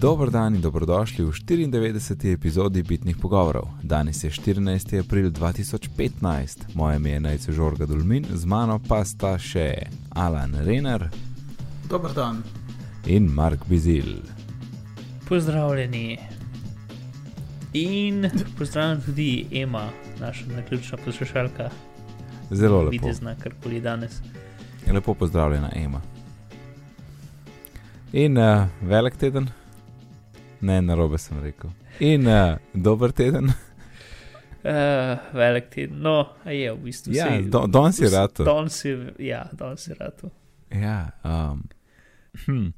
Dober dan in dobrodošli v 94. epizodi Bitnih pogovorov. Danes je 14. april 2015, moje ime je Najce Žorga Dulmin, z mano pa sta še Alan Renar Dober dan. in Mark Bizil. Pozdravljeni. In pozdravljam tudi Ema, naša naključna poslušalka, Zelo lepo. videti zna karkoli danes. Lepo pozdravljena, Ema. In uh, velik teden? Ne, na robe sem rekel. In uh, dober teden? Uh, velik teden, no, a je v bistvu Ja, sej- do, danes je rado. Danes je, ja, danes je rado. Ja, um, hm.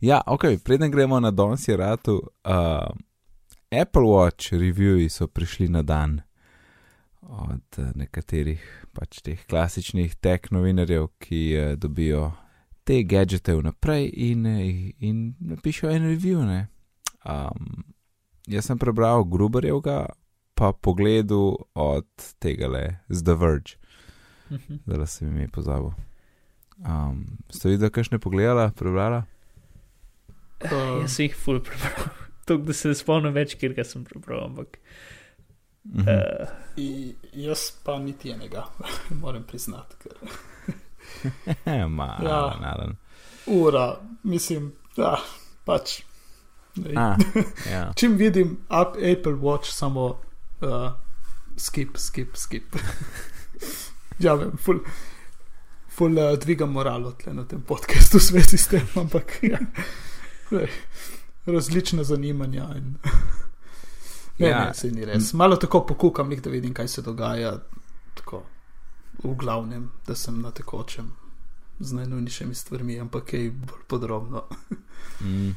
ja, ok, preden gremo na danes je rado, uh, Apple Watch reviewi so prišli na dan od uh, nekaterih pač teh klasičnih tech novinarjev, ki uh, dobijo te gadžete vnaprej in, eh, in napišejo en review. Ne? Um, jaz sem prebral Gruberjevga, pa pogledal od tega le z The Verge. Mhm. Zdaj sem ime pozabil. Um, ste videli, kakšne pogledala, prebrala? Uh, Jaz sem jih ful prebral. To, da se ne spomnim več, kjer ga sem prebral, ampak. Mhm. Uh, i- jaz pa niti enega, moram priznati. Ker Ma, Ja. ura, mislim, da pač. A, ja. Čim vidim up Apple Watch, samo uh, skip, skip, skip. ja, vem, ful, ful uh, dvigam moralo tle na tem podkastu v zvezi s tem, ampak ja. Lej, različne zanimanja. In... Ne, Ja. ne, se ni res. Malo tako pokukam, da vidim, kaj se dogaja. Tako, v glavnem, da sem na tekočem z najnujnejšimi stvarmi, ampak kaj bolj podrobno. Mm.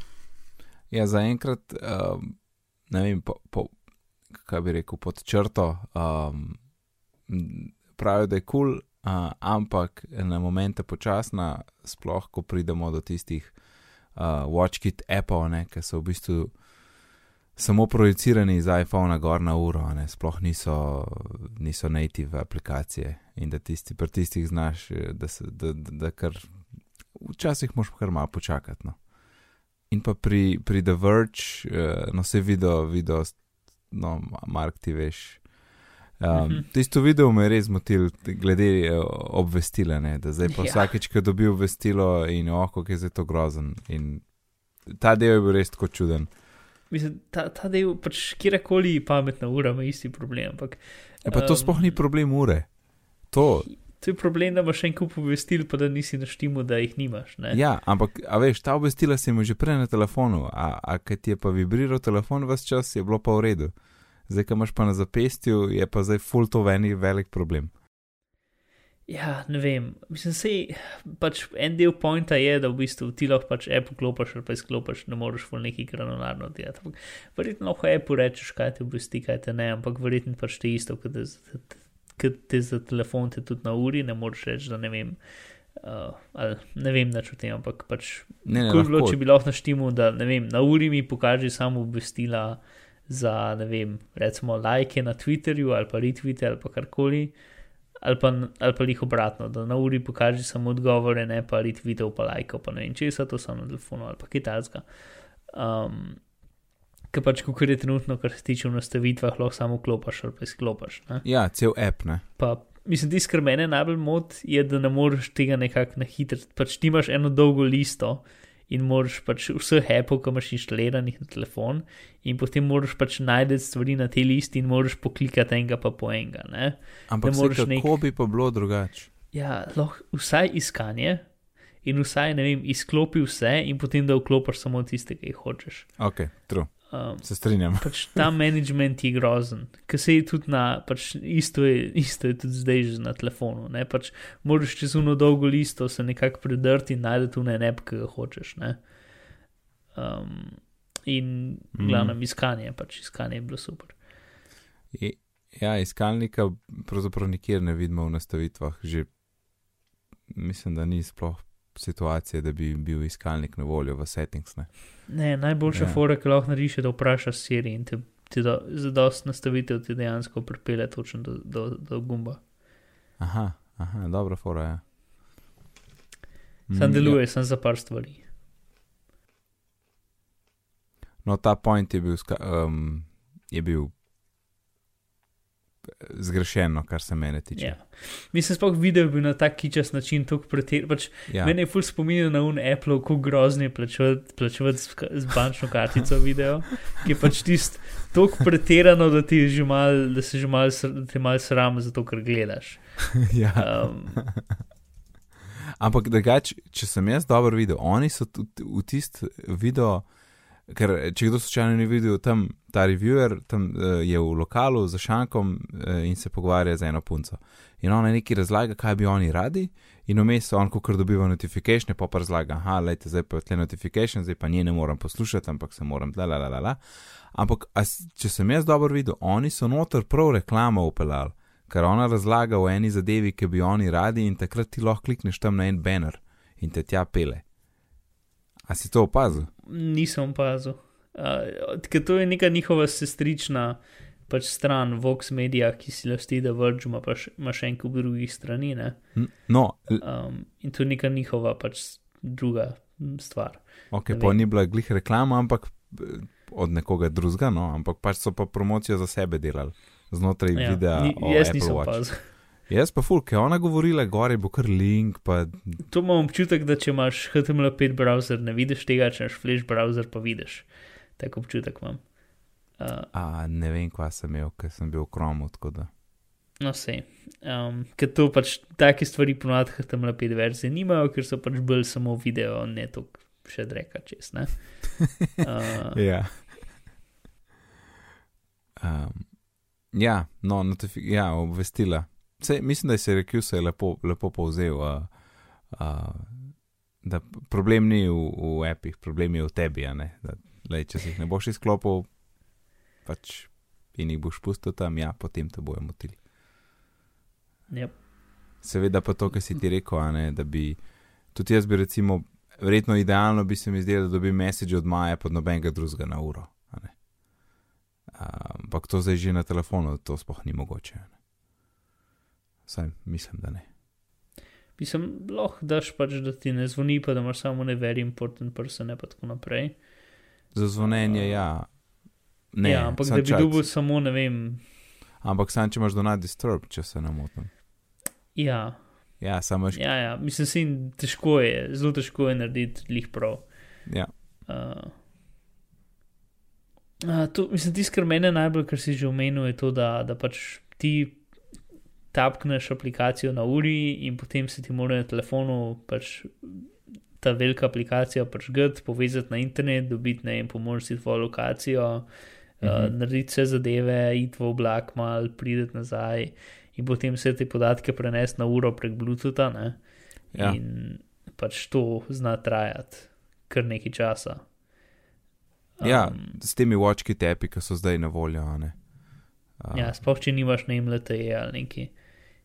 Ja, zaenkrat, um, ne vem, po, po, kaj bi rekel, pod črto. Um, pravijo, da je kul, cool, uh, ampak na momente počasna, sploh ko pridemo do tistih uh, WatchKit appov, ki so v bistvu samo projicirani iz iPhona gor na uro, ne, sploh niso, niso native aplikacije in da tisti, pri tistih znaš, da, se, da, da, da kar včasih moš kar malo počakati. No. In pa pri, pri The Verge, uh, no se video, video, no, Mark, ti veš. Um, Mhm. mhm. Tisto video me je res motil, glede uh, obvestila, ne, da zdaj pa Ja. vsakeč, ko dobi obvestilo in oko, ki je zdaj to grozen. In ta del je bil res tako čuden. mislim, ta, ta del, pač kjerkoli pametna ura ima isti problem, ampak. Ja, pa to em, sploh ni problem ure. To, To je problem, da imaš en kup obvestil, pa da nisi naštimu, da jih nimaš. Ne? ja, ampak, a veš, ta obvestila si imel že prej na telefonu, a, a kad ti je pa vibriral telefon vse čas, je bilo pa v redu. Zdaj, ko imaš pa na zapestju, je pa zdaj full to veni velik problem. Ja, ne vem. Mislim, sej, pač en del pointa je, da v bistvu ti lahko pač app vklopiš ali pa izklopiš, ne moreš v neki granularno delati. Verjetno lahko appu rečeš, kaj ti obvesti, kaj te ne, ampak verjetno pač te isto, kot te, kot te za telefon, te tudi na uri, ne moreš reči, da ne vem. Uh, ali, ne vem, nič o tem, ampak pač Ne, ne, bilo, če bi lahko naštimu, da ne vem, na uri mi pokaže samo obvestila za, ne vem, recimo lajke na Twitterju ali pa retvite ali pa karkoli, ali pa, ali pa jih obratno, da na uri pokaže samo odgovore, ne pa retvitev, pa lajkov, pa ne vem, če se to samo na telefonu ali pa kitajska. Um, Ker pač, kako je trenutno, kar se tiče v nastavitvah, lahko samo klopaš ali pa izklopaš. Ne? Ja, cel app, ne. Pa, mislim, tisto, kar mene najbolj moti, je, da ne moreš tega nekako na hitro. Pač ti imaš eno dolgo listo in moraš pač vseh appov, ki imaš inštaliranih na telefon, in potem moraš pač najti stvari na tej listi in moraš poklikati enega pa po enega. Ne? Ampak Ne moreš kako nek- bi pa bilo drugače? Ja, lahko vsaj iskanje in vsaj, ne vem, izklopi vse in potem da vklopiš samo tiste, ki jih hočeš. Ok, true, Um, se strinjam. pač ta management je grozen, ker se je tudi na, pač isto je, isto je tudi zdaj že na telefonu. Ne? Pač moraš čez uno dolgo listo se nekako predrti in najti tu ne nep, ki ga hočeš. Ne? Um, in Mhm. glavno iskanje, pač iskanje je bilo super. I- Ja, iskalnika pravzaprav nikjer ne vidimo v nastavitvah. Že mislim, da ni sploh situacije, da bi bil iskalnik na voljo v settings. Ne? Ne, najboljša Ja. ja. fora, ki lahko narediš, je, da vprašaš Siri in te, te do, za dost nastavitev ti dejansko pripelje točno do, do, do gumba. Aha, aha, dobra fora je. Sam Mm, deluje, sem za par stvari. No, ta point je bil, um, je bil zgrešeno, kar se mene tiče. Ja. Mislim, sploh video je bil na tak kičas način, tako pretir. Pač Ja. Mene je ful spominjal na un Apple, kako grozni je plačevati plačevat z, z bančno kartico video, ki je pač tist tako pretirano, da ti mal, da se že mal, da ti mal sram, zato ker gledaš. ja. Um, Ampak drugače, če sem jaz dobro videl, oni so tudi v tist video, ker če kdo slučajno ni videl, tam ta reviewer tam, uh, je v lokalu za šankom uh, in se pogovarja z eno punco. In ona nekaj razlaga, kaj bi oni radi, in vmes on, ko kar dobiva notifikation, pa pa razlaga, aha, lejte, zdaj pa je tle notification, zdaj pa nje ne morem poslušati, ampak se moram tle, la, la, la, la. Ampak, a, če sem jaz dobro videl, oni so noter prav reklamo upeljali, ker ona razlaga o eni zadevi, ki bi oni radi, in takrat ti lahko klikneš tam na en banner in te tja pele. A si to opazil? Nisem opazil. Uh, ker to je neka njihova sestrična pač stran Vox Media, ki si lasti, da Virgin ima pa še, ima še en kup drugih strani. Ne? No, Um, in to je neka njihova pač druga stvar. ok, pa ni bila glih reklama, ampak eh, od nekoga drugega, no, ampak pač so pa promocijo za sebe delali znotraj ja, videa. ni, jaz Apple nisem opazil. Jaz pa ful, ker je ona govorila, gori bo kar link, pa To imam občutek, da če imaš HTML5 browser, ne vidiš tega, če imaš Flash browser, pa vidiš. Tak občutek imam. Uh, a, ne vem, kva sem imel, ker sem bil v kromu, tako da. no, sej. Um, ker to pač take stvari ponovadi HTML5 verzije nimajo, ker so pač bolj samo video, ne toliko še dreka čez. Ne? Uh, Ja. Um, ja, no, notifi- ja, obvestila. Sej, mislim, da je Syracuse se lepo, lepo povzel, uh, uh, da problem ni v, v appih, problem je v tebi. a. Da, lej, če si jih ne boš izklopil, pač in jih boš pustil tam, ja, potem te bojo motili. yep. Seveda pa to, kar si ti rekel, a ne, da bi tudi jaz bi recimo, verjetno idealno bi se mi zdelo, da dobim message od Maja pod nobenega drugega na uro. a. A, Ampak to zdaj že na telefonu, to sploh ni mogoče. a ne. Saj mislim, da ne. Mislim, lahko daš pač, da ti ne zvoni, pa da imaš samo ne very important person, ne pa tako naprej. Za zvonjenje, ja. Ne, ja, ampak da bi dobil samo, ne vem, Ampak sam, če imaš do not disturb, če se ne motim. ja, Ja, samo še. ja, ja. mislim, sin, težko je, zelo težko je narediti lih prav. Ja. Uh, uh, to, mislim, tisto, kar mene najbolj, kar si že omenil, je to, da, da pač ti tapkneš aplikacijo na uri in potem se ti mora na telefonu pač ta velika aplikacija pač gud, povezati na internet, dobiti ne vem, pomoč si tvojo lokacijo, uh, Mhm. narediti vse zadeve, iti v oblak mal, prideti nazaj in potem vse te podatke prenesti na uro prek Bluetootha. Ne? Ja. In pač to zna trajati kar nekaj časa. Ja, Um, s temi watchki tepi, ki so zdaj na voljo. Ne. A, ja, sploh če nimaš na MLTE ali neki.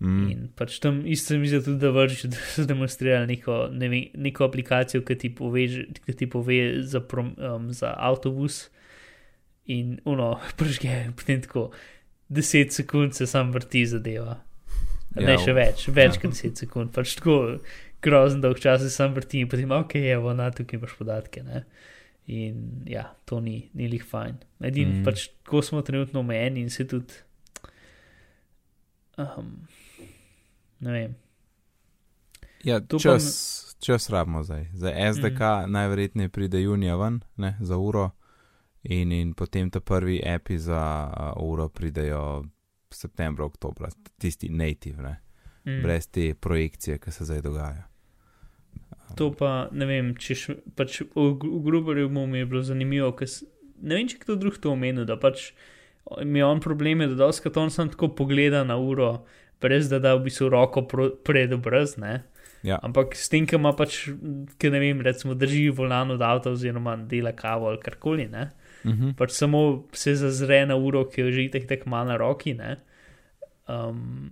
Mm, In pač tam isto mi zdi tudi, da vršiš, da so demonstrirali neko, ne vem, neko aplikacijo, ki ti pove, ki ti pove za, prom, um, za avtobus. In uno, prežge, potem tako 10 sekund se sam vrti zadeva. Ja, ne še več, več ja. kot 10 sekund, pač tako grozen dolg čas se sam vrti in potem, ok, evo, na tukaj imaš podatke. Ne? In ja, to ni, ni lih fajn. Edin, Mm. pač tako smo trenutno omejeni in se tudi. Um, ne vem. Ja, To pa čas, čas rabimo zdaj. Za SDK mm. najverjetneje pride junija ven, ne, za uro, in, in potem te prvi api za uh, uro pridejo septembra, oktobra, tisti native, ne, mm. Brez te projekcije, ki se zdaj dogaja. To pa ne vem, če še, pač v, v Gruberju mi je bilo zanimivo, ker ne vem, če kdo drug to omenil, da pač mi je on problem, je, da doskrat on sam tako pogleda na uro, brez da da v bistvu roko pred obraz, ne. Ja. Ampak s tem, ki ima pač, ki ne vem, recimo drži volan od avta oziroma dela kavo ali karkoli, ne. Uh -huh. Pač samo se zazre na uro, ki jo že tako tak malo na roki, ne. Um,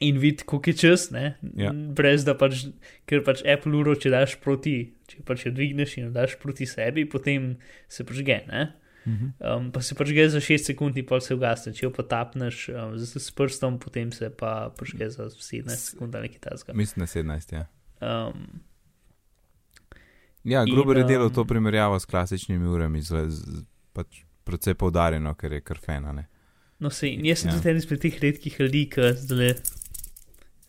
in vidi, koliko je čas, ne. Ja. Brez da pač, ker pač Apple uro, če daš proti, če pač jo dvigneš in jo daš proti sebi, potem se prižge, ne. -huh. Um, pa se pač za 6 sekund in pol se ugasne, če jo pa tapneš um, z, s prstom, potem se pa prižge za 17 sekund ali nekaj tasga. Mislim, da 17, ja. Um, Ja, Gruber je In, delal um, to primerjavo s klasičnimi urami, z, z, pač predvsej poudarjeno, ker je krfena. No, in jaz sem Ja. tudi eden izmed teh redkih ljudi, ki zdaj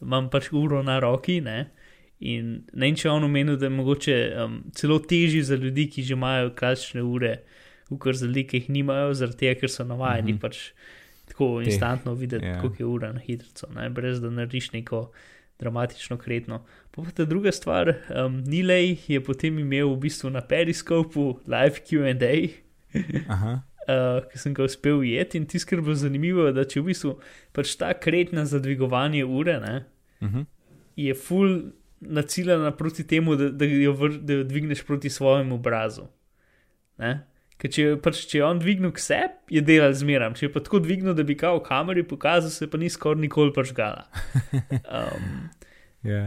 imam pač uro na roki. Ne? In ne vem, če je on omenil, da je mogoče um, celo težje za ljudi, ki že imajo klasične ure, ukor za ki jih nimajo, zaradi tega, ker so navajeni Mhm. mm -hmm. pač tako Teh, instantno videti, ja. yeah. koliko je ura na hitro, brez da narediš neko dramatično kretno. Pa ta druga stvar, um, Nilej je potem imel v bistvu na Periskopu live QA. Uh, ki sem ga uspel ujeti. In tisto, kar bilo zanimivo, je, da če v bistvu pač ta kretna za dvigovanje ure ne, uh -huh. je full naciljena proti temu, da, da, jo vr, da jo dvigneš proti svojemu obrazu. Ne? Ker če, pač, če je on dvignil k sebi, je delal zmeram. Če je pa tako dvignil, da bi kao v kameri pokazal, se pa ni skoraj nikoli pažgala. Um, ja,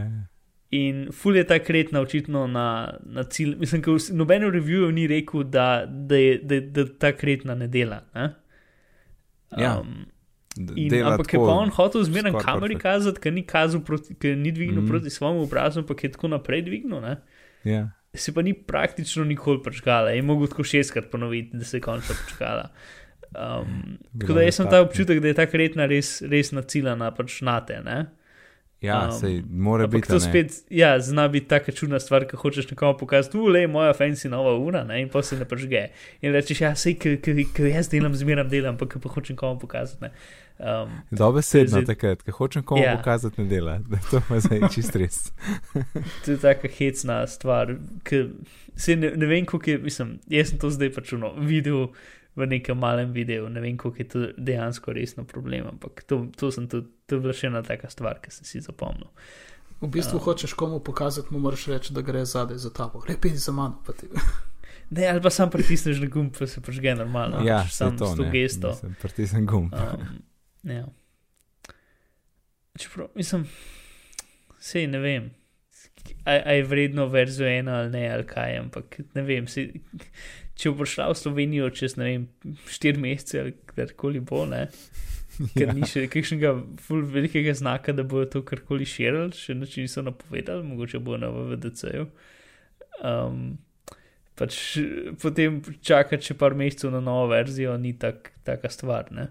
In ful je ta kretna očitno na, na cilj. Mislim, da noben v reviewju ni rekel, da, da, je, da, da ta kretna ne dela. Ne? Ja, Um, D- in, ampak je pa on hotel zmeraj kameri kazati, ker ni, proti, ker ni dvignil mm. proti svojemu obrazu, ampak je tako naprej dvignil. Ne? Ja. Se pa ni praktično nikoli prečkala, je mogel tako šestkrat ponoviti, da se je končno prečkala. Um, tako da jaz sem ta občutek, da je ta kretna res, res naciljena pač na te. Ne? Ja, Um, sej, mora biti. to spet, ja, zna biti taka čudna stvar, ko hočeš nekomu pokazati, ule, moja fancy nova ura, ne, in pa se ne pržge. In rečeš, ja, sej, ki jaz delam, zmeram delam, ampak pa hočem komu pokazati. Ne. Um, Dobesedno Zdaj- takrat, ko hočem komu Ja. pokazati, ne dela. Da To pa zdaj čist res. to je taka hecna stvar, ki se ne, ne vem, kako je, mislim, jaz sem to zdaj pač uno, videl v nekem malem videu, ne vem, kako je to dejansko resno problem, ampak to, to, tudi, to je bila še ena taka stvar, ki sem si zapomnil. V bistvu Ja. hočeš komu pokazati, mu moraš reči, da gre zadaj za tabo. Lepi za mano. pa ti- Ne, ali pa sam pritisneš na gumb, pa se pažge normalno. Ja, pač saj sam to s to gesto. Pritisnem gumb. Um, ja. Čeprav, mislim, sej ne vem, a, je vredno verzijo ena ali ne, ali kaj, ampak ne vem. Sej, če bo šla v Slovenijo čez ne vem, štiri mesece ali karkoli bo, ne, ker Ja. ni še kakšnega velikega znaka, da bojo to karkoli širili, še nič niso napovedali, mogoče bo na VDC-ju. Um, pač potem čakati še par mesecev na novo verzijo ni tak, taka stvar, ne.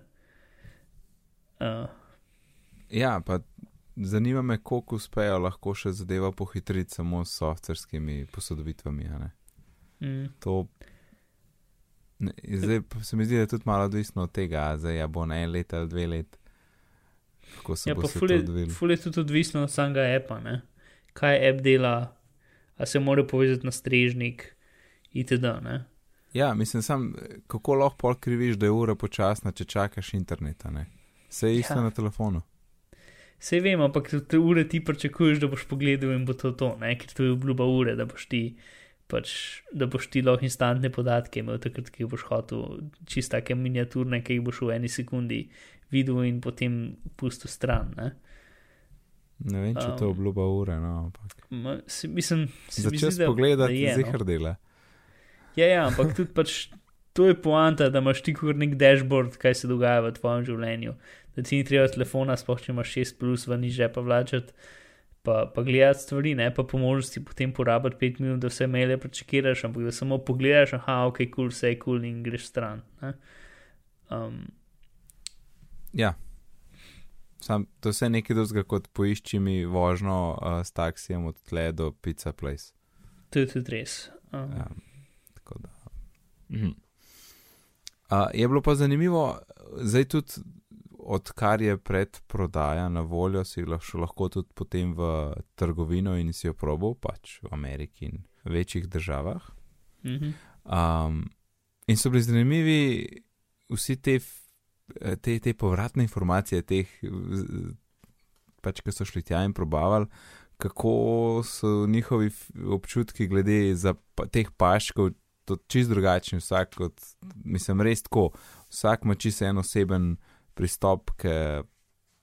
Uh, Ja, pa zanima me, koliko uspejo lahko še zadeva pohitriti samo s softverskimi posodobitvami. ne. mm, To ne, zdaj se mi zdi, da je tudi malo odvisno od tega, zdaj ja bo na en let ali dve let. Kako se ja, bo pa ful je, ful je tudi odvisno od samega appa, ne. Kaj app dela, a se mora povezati na strežnik, itd. Ne? Ja, mislim, sam, kako lahko pol kriviš, da je ura počasna, če čakaš interneta. Ne? Vse je isto Ja. na telefonu. Sej vem, ampak te ure ti pričakuješ, da boš pogledal in bo to to, ne? ker to je obljuba ure, da boš ti. Pač, da boš ti lahko instantne podatke imel, takrat, ki jih boš hotel, čist take miniaturne, ki jih boš v eni sekundi videl in potem pustil stran. Ne? Ne vem, če um, to Um, obljuba ure, no, ampak. Ma, se, mislim, se Začel si da, pogledati, da je, no. zihar dela. Ja, ja, ampak tudi pač to je poanta, da imaš ti kot nek dashboard, kaj se dogaja v tvojem življenju. Da ti ni treba telefona, sploh če imaš 6 plus ven iz žepa vlačati, pa, pa gledati stvari, ne pa po možnosti potem porabiti 5 minut, da vse maile prečekiraš, ampak da samo pogledaš, aha, ok, kul, cool, vse je kul cool in greš stran. Ne? Um, Ja. Sam, to je vse nekaj drugega, kot poišči mi vožnjo uh, s taksijem od tle do Pizza Place. to je tudi res. Um, Ja, tako da. Mhm. Uh, je bilo pa zanimivo, zdaj tudi odkar je predprodaja na voljo, si lahko, lahko tudi potem v trgovino in si jo probal, pač v Ameriki in večjih državah. mhm. Um, in so bili zanimivi vsi te, te, te povratne informacije, teh, pač, ki so šli tja in probavali, kako so njihovi občutki glede za, teh paškov. To je čist drugačen, vsak, kot, mislim, res tako. Vsak ima čist en oseben pristop, ki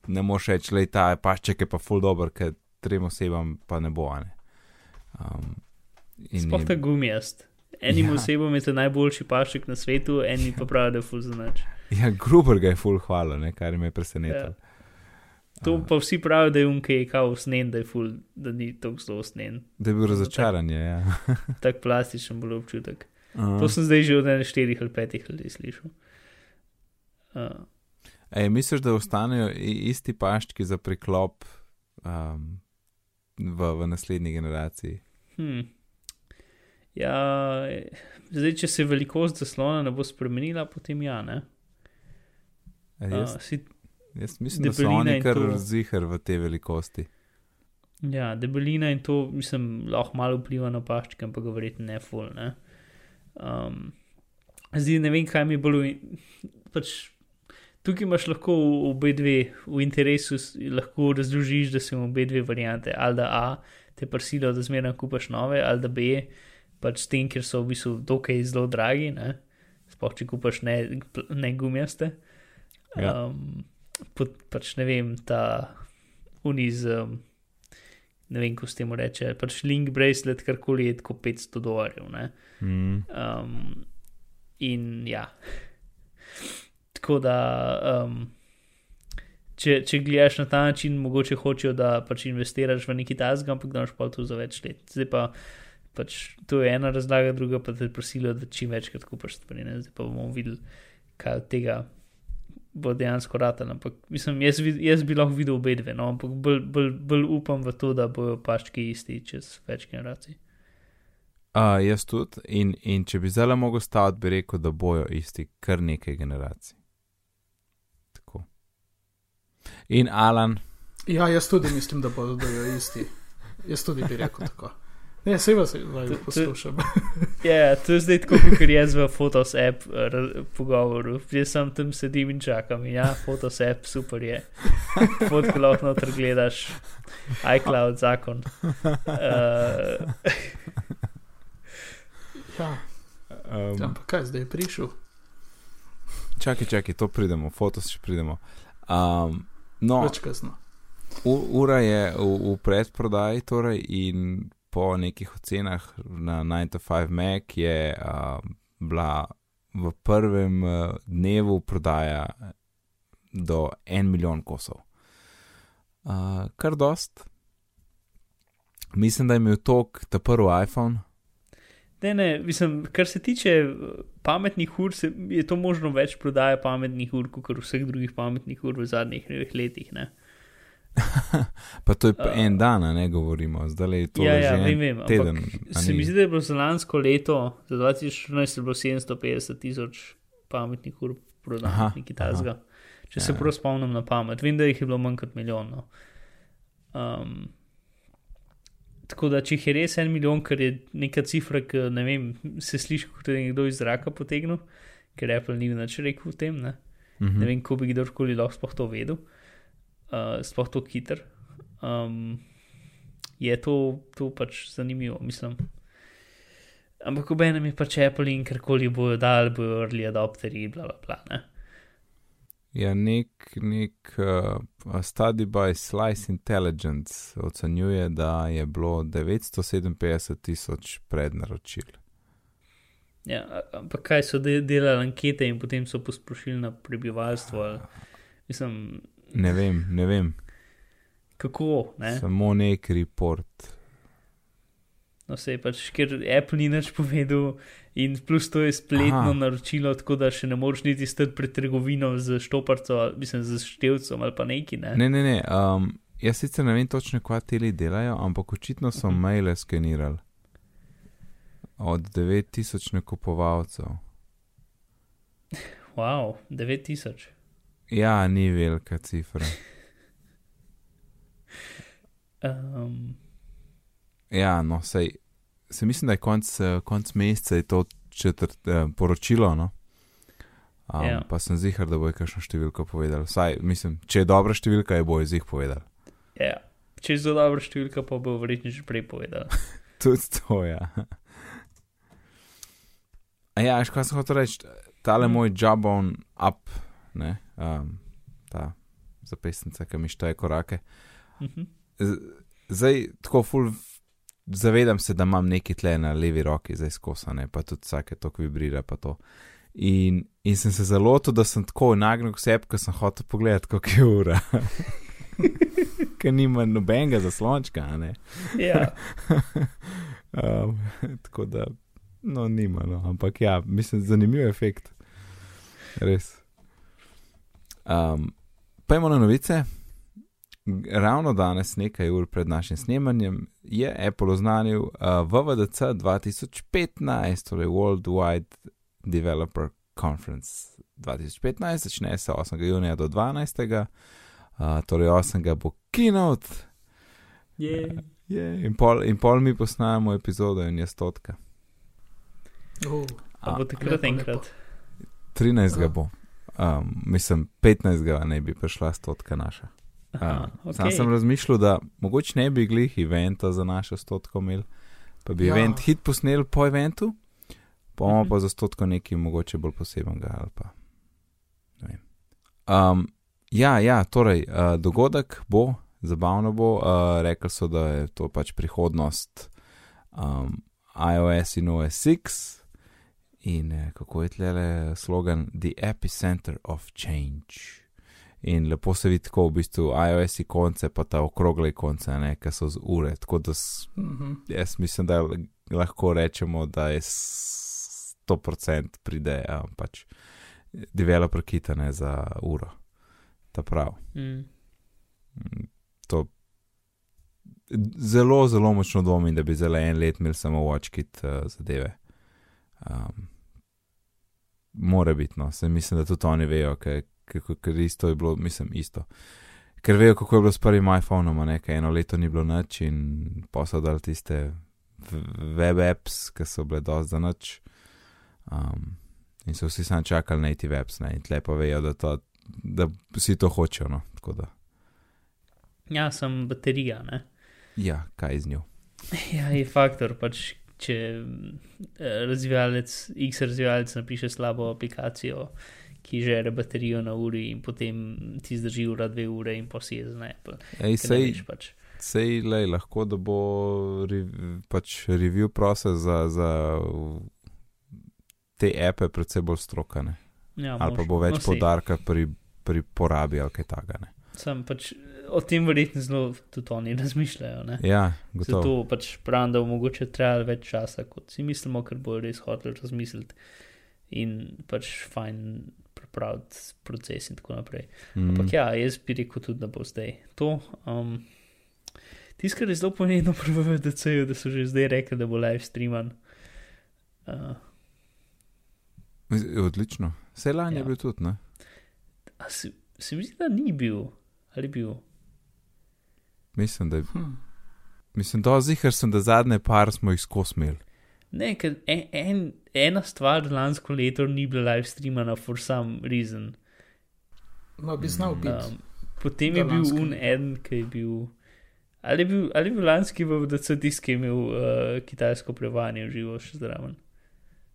ne moreš reči, da je ta pašček je pa full dobro, ker trem osebam pa ne bo. a Ne? Um, Sploh ta gumijast. Enim Ja. ja. osebam je to najboljši pašek na svetu, eni pa pravijo, da je ful zanač. Ja, Gruber ga je full hvala, ne, kar me je presenetilo. To A. pa vsi pravijo, da je unkej kao snen, da je full, da ni tako zelo snen. Da je bil razočaran, je, ja. Tak plastičen bolj občutek. Uh, To sem zdaj že od ene štirih ali petih ljudi slišal. Uh, Ej, misliš, da ostanejo isti paščki za priklop um, v, v naslednji generaciji? hm. Ja, zdaj, če se velikost zaslona ne bo spremenila, potem ja, ne. Uh, Jaz, si, jaz mislim, da so oni kar to- zihar v te velikosti. ja, debelina in to, mislim, lahko malo vpliva na paščke, ampak verjetno ne full. Ne? Um, zdaj ne vem, kaj mi bolj. Pač, tukaj imaš lahko obe dve, v interesu lahko razložiš, da so obe dve variante. Ali da A te prisilijo, da zmeraj kupaš nove, ali da B pač s tem, ker so v bistvu dokaj zelo dragi, ne? sploh če kupaš ne, ne gumijaste. Ja. Um, pot, pač ne vem, ta uniz. Um, Ne vem, kako se temu reče, pač link bracelet, karkoli je tako 500 dolarjev. ne. Mm. Um, in ja. Tako da, um, če, če gledaš na ta način, mogoče hočejo, da pač investiraš v neki tasg, ampak daš pa to za več let. Zdaj pa pač to je ena razlaga, druga pa te prosilijo, da čim večkrat kupaš stvari. Ne? Zdaj pa bomo videli, kaj od tega bo dejansko ratal. Ampak mislim, jaz, jaz bi lahko videl obe dve, no? ampak bolj, bolj, bolj upam v to, da bojo paščki isti čez več generacij. Uh, jaz tudi. In, in če bi zdaj mogel staviti, bi rekel, da bojo isti kar nekaj generacij. Tako. In Alan, Ja, jaz tudi mislim, da bodo isti. Jaz tudi bi rekel tako. Ne, se vas To- poslušam. Ja, to je zdaj tako, kot jaz v Photos app pogovoru. Jaz sem tam sedim in čakam. Ja, Photos app super je. Fotke lahko noter gledaš, iCloud zakon. Uh, Ja, um, ampak kaj zdaj je prišel? čakaj, čakaj, to pridemo, fotos še pridemo. Um, no, Več kasno. Ura je v, v predprodaji, torej, in po nekih ocenah na 9-5 Mac je uh, bila v prvem uh, dnevu prodaja do 1 milijon kosov. Uh, kar dost. Mislim, da je imel tok ta prvi iPhone. Ne, ne, mislim, kar se tiče eh, pametnih ur, se, je to možno več prodaja pametnih ur, kot vseh drugih pametnih ur v zadnjih dveh letih. Ne? Pa to je pa Uh, en dan, ne govorimo, zdaj je to ja, ja, en vem, teden. Se mi zdi, da je bilo za lansko leto, za 2014, je bilo 750 tisoč pametnih ur prodanih, nekaj tasga. Če Ja, se prav spomnim na pamet, vem, da jih je bilo manj kot milijon. No. Um, tako da, če jih je res en milijon, ker je neka cifra, ki ne vem, se sliši, kot da je nekdo iz zraka potegnil, ker Apple ni več rekel o tem. Ne, Mhm. ne vem, kako bi kdorkoli lahko sploh to vedel, uh, sploh to hiter. Um, je to, to pač zanimivo, mislim. Ampak obenem je pač Apple in karkoli bojo dali, bojo early adopteri, bla bla bla. Ne? Ja, nek, nek uh, study by Slice Intelligence ocenjuje, da je bilo 957 tisoč prednaročil. Ja, ampak kaj so de delali ankete in potem so posprošili na prebivalstvo? ali- Mislim, Ne vem, ne vem, kako, ne? samo nek report. No, se je pač, ker Apple ni nič povedal, in plus to je spletno Aha. Naročilo, tako da še ne moreš niti stati pred trgovino z štoparco, ali- mislim, z števcem ali pa neki. Ne? Ne, ne, ne. Um, jaz sicer ne vem točno, ti ljudje delajo, ampak očitno so Mhm. maile skenirali od 9000 nakupovalcev. Wow, 9000. Ja, ni velika cifra. Um, Ja, no, sej, se mislim, da je konc, eh, konc meseca je to četrt, eh, poročilo. No? Um, Ja. Pa sem zihar, da bo kakšno številko povedal. Vsaj, mislim, če je dobra številka, je bo iz jih povedal. ja. Če je zelo dobra številka, pa bo verjetno že prej povedal. Tudi to, ja. A ja, veš, kaj sem hotel reči, tale Mhm. moj Jabon up, ne, um, ta zapestnica, ki mi šteje korake. Mhm. Z- Zdaj, tako ful, zavedam se, da imam neki tle na levi roki, zdaj skosane, pa tudi vsake to vibrira, pa to. In, in sem se zalotil, da sem tako nagnil k sebi, ker sem hotel pogledati, koliko je ura. ker nima nobenega zaslončka. Ne? Ja, Um, tako da, no, nima, no. ampak ja, mislim, zanimiv efekt. Res. Um, Pejmo na novice. Ravno danes, nekaj ur pred našim snemanjem, je Apple oznanil uh, VVDC 2015, torej World Wide Developer Conference 2015, začne se 8. junija do 12. Uh, torej 8. bo keynote, je. je, in, pol, in pol mi posnamemo epizodo in je stotka. Oh, A bo takrat enkrat. 13. Aha. bo. Um, mislim, 15. naj bi prišla stotka naša. Aha, Uh, Sam okej. sem razmišljal, da mogoče ne bi glih eventa za našo stotko imeli, pa bi Ja. ja. event hit posnel po eventu, pa bomo Mhm. pa za stotko nekaj mogoče bolj posebnega ali pa. Um, ja, ja, torej, uh, dogodek bo, zabavno bo, uh, rekli so, da je to pač prihodnost um, iOS in OS X. In eh, kako je tle slogan, The Epicenter of Change. In lepo se vidi, tako v bistvu iOS ikonce, pa ta okrogle ikonce, ne, ki so z ure. Tako da s, mhm. jaz mislim, da lahko rečemo, da je 100% pride um, pač developer kitane za uro. Ta prav. Mm. Mm, To zelo, zelo močno dvomim, da bi za en let imeli samo WatchKit uh, zadeve. Um, Mora biti, no, se mislim, da tudi oni vejo, ker, ker, ker isto je bilo, mislim, isto. Ker vejo, kako je bilo s prvim iPhonom, nekaj eno leto ni bilo nič in posodal tiste web apps, ki so bile dosti za nič. Um, in so vsi sam čakali native apps, ne, in tle pa vejo, da, to, da vsi to hočejo, no, tako da. Ja, sem baterija. Ne? Ja, kaj z njo? Ja, je faktor. Pač, če eh, razvijalec, X razvijalec napiše slabo aplikacijo, ki žere baterijo na uri, in potem ti zdrži ura dve ure, in pa je za Apple. Ej, sej, veš pač. sej lej, lahko da bo rev, pač review proces za, za te ape predvsej bolj strokane. Ja, Ali pa bo več no, podarka pri, pri porabi ali kaj takega. Sam pač o tem verjetno zelo tudi oni razmišljajo. Ne? Ja, gotovo. Zato pač pravim, da bo mogoče trajalo več časa, kot si mislimo, ker bo res hotel razmisliti in pač fajn pripraviti proces in tako naprej. Mm. Ampak ja, jaz bi rekel tudi, da bo zdaj to. Um, Tisto, kar je zelo pomembno pri VDC-ju, da so že zdaj rekli, da bo live streaman. Uh, Odlično. Vse lani ja. Je bil tudi, ne? a se, se mi zdi, da ni bil. Ali bil? Mislim, da je. Hm. Mislim, da zihar sem, da zadnje par smo jih skozi imeli. Ne, ker en, en, ena stvar lansko leto ni bila live streamana for some reason. No, bi znal biti. Um, potem je bil un en, ki je bil. Ali je bil, ali je bil lanski v tisk, ki je imel uh, kitajsko prevajanje v živo še zraven?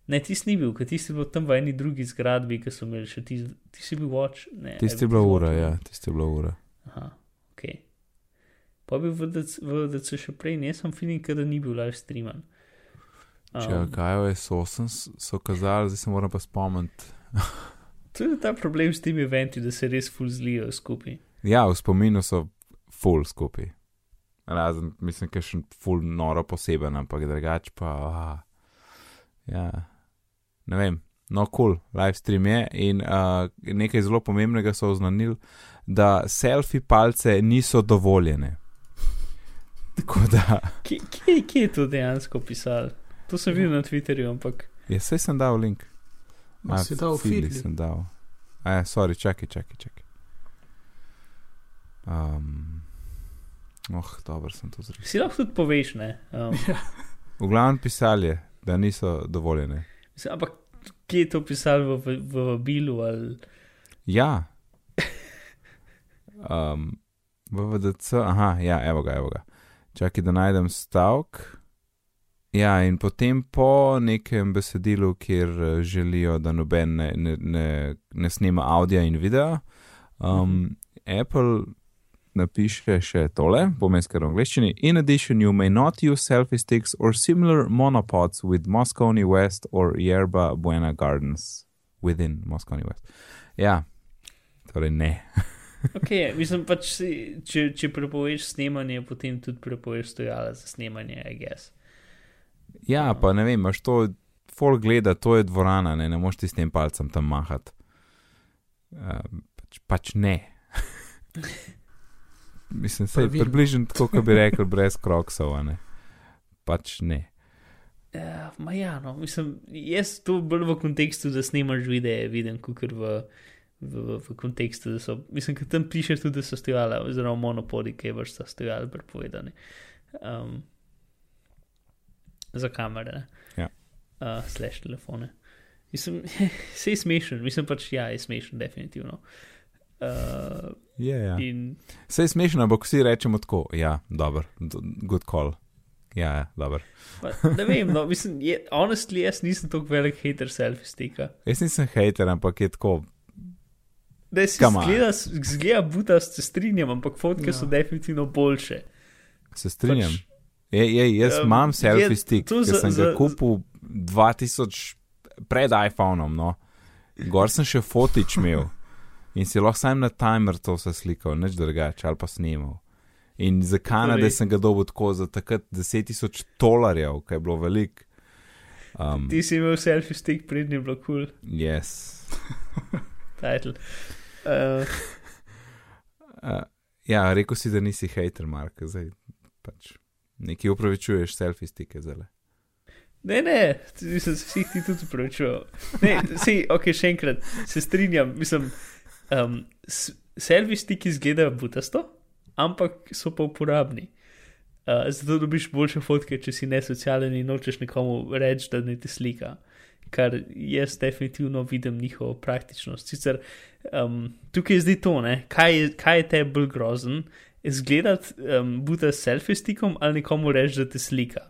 Ne, tisti ni bil, ker tisti je bil tam v eni drugi zgradbi, ki so imeli še tisti, tisti je bil watch. Ne, Tisti a je bila bil ura, ja, tisti je bila ura. Aha, ok. Pa bil v VDC še prej, ne sem feeling, da ni bil live streaman. Če um, kaj je S8 so kazali, zdaj se moram pa spomniti. To je ta problem s temi eventi, da se res full zlijo skupaj. Ja, v spominu so full skupaj. Razen, mislim, je še full noro poseben, ampak drugače pa. Aha. Ja, ne vem. No, kul, cool, live stream je in uh, nekaj zelo pomembnega so oznanili, da selfie palce niso dovoljene. Tako da, Kje, kje, kje je to dejansko pisal? To sem videl na Twitterju, ampak ja, sej sem dal link. Ma si dal Feedly feed. sem dal. A, ja, sorry, čakaj, čakaj, čakaj. Um, oh, dobro sem to zrekel. si lahko tudi poveš, ne. Um, V glavnem pisali je, da niso dovoljene. mislim, ampak kje je to pisal v, v, v vabilu ali. Ja. Um, VVDC, aha, ja, evo ga, evo ga. Čakaj, da najdem stavek. Ja, in potem po nekem besedilu, kjer eh, želijo, da noben ne, ne, ne, ne snema audio in videa, um, Apple napiše še tole, bom jaz kar v angleščini. In addition, you may not use selfie sticks or similar monopods with Moscone West or Yerba Buena Gardens within Moscone West. Ja, torej ne. Okay, mislim pač, če, če prepoveš snemanje, potem tudi prepoveš stojala za snemanje, I guess. Ja, pa ne vem, imaš to, folk gleda, to je dvorana, ne, ne moš ti s tem palcem tam mahati. Uh, pač, pač ne. Mislim, se je približno tako, kot bi rekel, brez kroksov, ne. Pač ne. Ja, ma ja, no, mislim, jaz to bolj v kontekstu, da snemaš videe, vidim, kot v, v, v, kontekstu, da so, mislim, ker tam pišeš tudi, da so stojala, oziroma monopoli, ki je vrsta stojala prepovedani. Um, za kamere, ne? Ja. Uh, slash telefone. Mislim, se je smešen, mislim pač, ja, je smešen, definitivno. Uh, Je, ja. in Se je smešno, ampak vsi rečemo tako, ja, dober, do- good call. Ja, ja, dober. ne vem, no, mislim, je, honestly, jaz nisem tako velik hater selfie stika. Jaz nisem hater, ampak je tako, Da si zgleda, zgleda butast, se strinjam, ampak fotke Ja. so definitivno boljše. se strinjam. Pač, Je, je, jaz Um, um, imam selfie stick, to ki za- sem ga za- kupil 2000 pred iPhonom, no. Gor sem še fotič imel in si lahko sam na timer to vse slikal, nič drugače, ali pa snimal. In za Kanade Torej- sem ga dobil tako za takrat 10.000 dolarjev, kaj je bilo velik. Um, Ti si imel selfie stik, prednji je bilo kul, cool, yes. title. Uh, Uh, ja, rekel si, da nisi hater, Mark, zdaj pač. Nekaj upravičuješ selfie stike zdaj. ne, ne, mislim, vsi ti tudi upravičujejo. Ne, si, ok, še enkrat, se strinjam, mislim, um, selfie stiki izgledajo butasto, ampak so pa uporabni. Uh, zato dobiš boljše fotke, če si nesocialen in nočeš nekomu reči, da ne te slika. Kar jaz definitivno vidim njihovo praktičnost. Sicer um, tukaj je zdaj to, ne? kaj je, kaj je te bolj grozen, izgledati um, buta s selfie stikom ali nekomu reči, da te slika.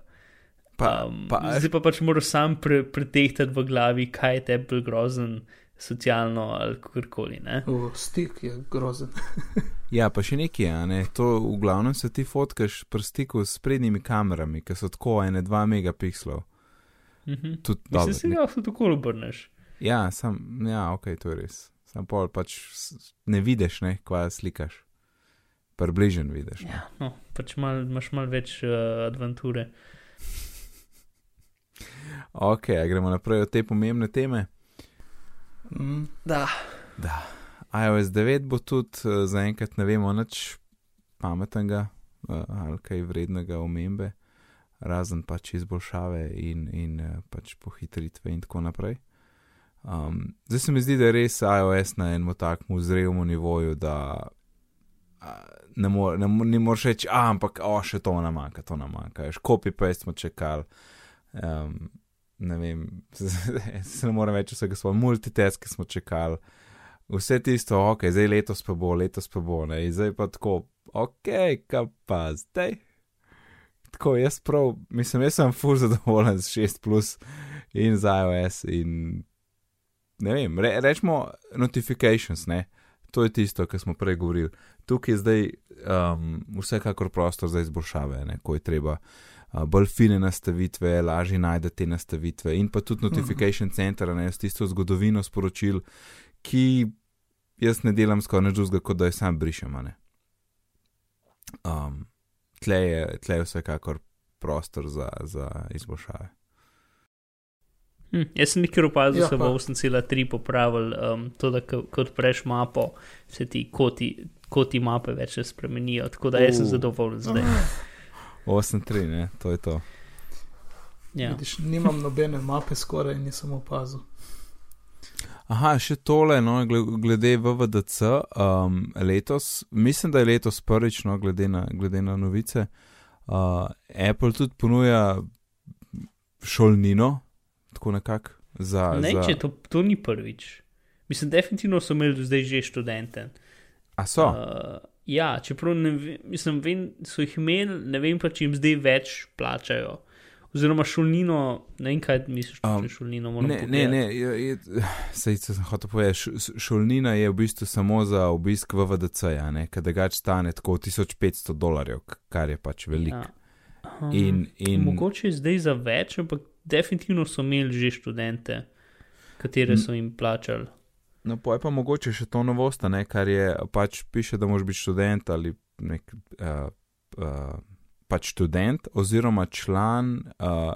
Pa, Um, pa, zdaj pa pač moraš sam pre, pretehtati v glavi, kaj je te bolj grozen, socialno ali kakorkoli. O, stik je grozen. Ja, pa še nekaj, ne? to v glavnem se ti fotkaš pri stiku s prednjimi kamerami, ki so tako ene 2 megapikslov. Mhm. Tudi Mislim, se ga lahko tako obrneš. Ja, sam, ja, ok, to je res. Sam pol pač ne vidiš, ne, kva slikaš. Približen vidiš. ne. Ja, no, pač mal, imaš malo več uh, adventure. Ok, a gremo naprej od te pomembne teme. Mm. Da. Da. iOS 9 bo tudi uh, zaenkrat ne vemo nič pametnega uh, ali kaj vrednega omembe, razen pač izboljšave in, in uh, pač pohitritve in tako naprej. Um, zdaj se mi zdi, da je res iOS na enem takmu zrelemu nivoju, da ne, more, ne, ne moreš reči, a, ampak o, še to nam manjka, to nam manjka. Veš, Copy-paste smo čakali. Um, ne vem, se ne morem več vsega svojega, multitask smo čakali, vse tisto, ok, zdaj letos pa bo, letos pa bo, ne, in zdaj pa tako, ok, kaj pa zdaj. Tako jaz prav, mislim, jaz sem full zadovoljen z 6 plus in z iOS in ne vem, re, rečemo notifications, ne, to je tisto, kar smo prej govorili. Tukaj je zdaj um, vsekakor prostor za izboljšave, ne, ko je treba uh, bolj fine nastavitve, lažje najdete te nastavitve in pa tudi notification center, ne, s tisto zgodovino sporočil, ki jaz ne delam skoraj nič drugega, kot da je sam brišem. Um, tle, je, tle je vsekakor prostor za, za izboljšave. Hm, jaz sem nekaj opazil, da Ja, v pa- 8.3 popravili um, to, da ko ko odpreš mapo, se ti koti, koti mape več ne spremenijo. Tako da jaz sem Uh. zadovoljen zdaj. 8.3, ne, to je to. Ja. Vidiš, nimam nobene mape skoraj in nisem opazil. Aha, še tole, no, gle- glede VVDC, um, letos, mislim, da je letos prvič, no, glede na, glede na novice, uh, Apple tudi ponuja šolnino, tako nekako, za. Ne, za... če to, to ni prvič. Mislim, definitivno so imeli zdaj že študente. A so? Uh, ja, čeprav ne vem, mislim, vem, so jih imeli, ne vem pa, če jim zdaj več plačajo. Oziroma šolnino, ne vem, kaj misliš, Um, um, šolnino moram Ne, ne, ne, je, je, sej, sem hotel povedati, šolnina je v bistvu samo za obisk VVDC-ja, ne, kadar ga stane tako 1500 dolarjev, kar je pač veliko. Ja. Aha. In, in Mogoče je zdaj za več, ampak definitivno so imeli že študente, katere so jim plačali. No, pa je pa mogoče še to novost, ne, kar je pač piše, da moraš biti študent ali nek, uh, uh, pač študent oziroma član uh,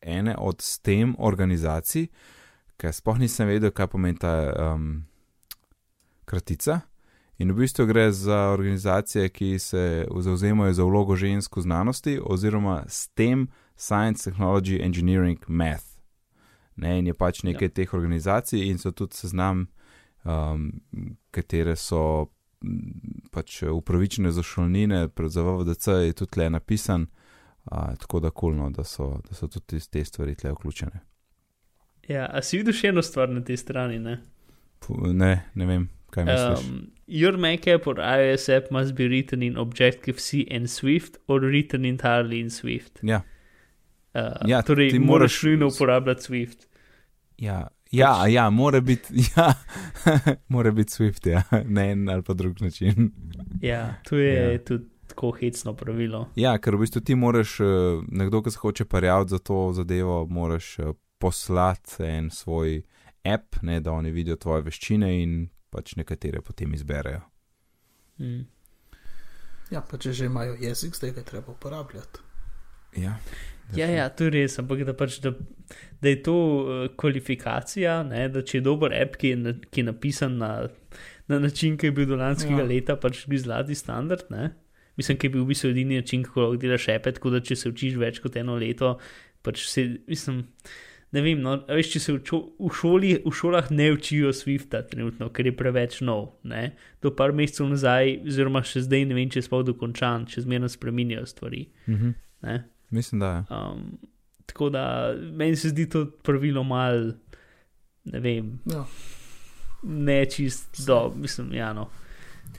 ene od STEM organizacij, ker sploh nisem vedel, kaj pomeni ta um, kratica. In v bistvu gre za organizacije, ki se zauzemajo za vlogo žensk v znanosti oziroma STEM, Science, Technology, Engineering, Math. Ne, in je pač nekaj ja. teh organizacij, in so tudi seznam, um, katere so pač upravičene za šolnine, predvsem v VDC je tudi le napisan, uh, tako da kulno, da so, da so tudi te stvari tle vključene. Ja, a si videl še eno stvar na tej strani? Ne, ne, ne vem, kaj misliš. Um, your makeup or iOS app must be written in Objective-C and Swift or written entirely in Swift. Ja. Uh, ja, torej, ti moraš nujno uporabljati Swift. Ja, ja, pač... ja mora biti ja, bit Swift, ja. ne en ali pa drug način. ja, to je ja. tudi tako hecno pravilo. Ja, ker v bistvu ti moraš, eh, nekdo, ki se hoče parjavati za to zadevo, moraš eh, poslati en svoj app, ne, da oni vidijo tvoje veščine in pač nekatere potem izberejo. Mm. Ja, pa če že imajo jezik, zdaj ga treba uporabljati. Ja. Ja, ja, to je res, ampak da, pač, da, da je to uh, kvalifikacija, ne, da če je dober app, ki je, ki je napisan na, na način, ki je bil do lanskega ja. leta, pač bi zlati standard. Ne. Mislim, da je bil v bistvu edini način, kako lahko delaš app, tako da če se učiš več kot eno leto, pač se, mislim, ne vem, no, veš, če se v, čo, v, šoli, v šolah ne učijo Swifta trenutno, ker je preveč nov. Ne. Do par mesecev nazaj, oziroma še zdaj ne vem, če je sploh dokončan, če zmerno spreminjajo stvari. Mhm. Mislim, da je. Um, tako da meni se zdi to pravilo mal, ne vem, ja. ne čist do, mislim, ja. No.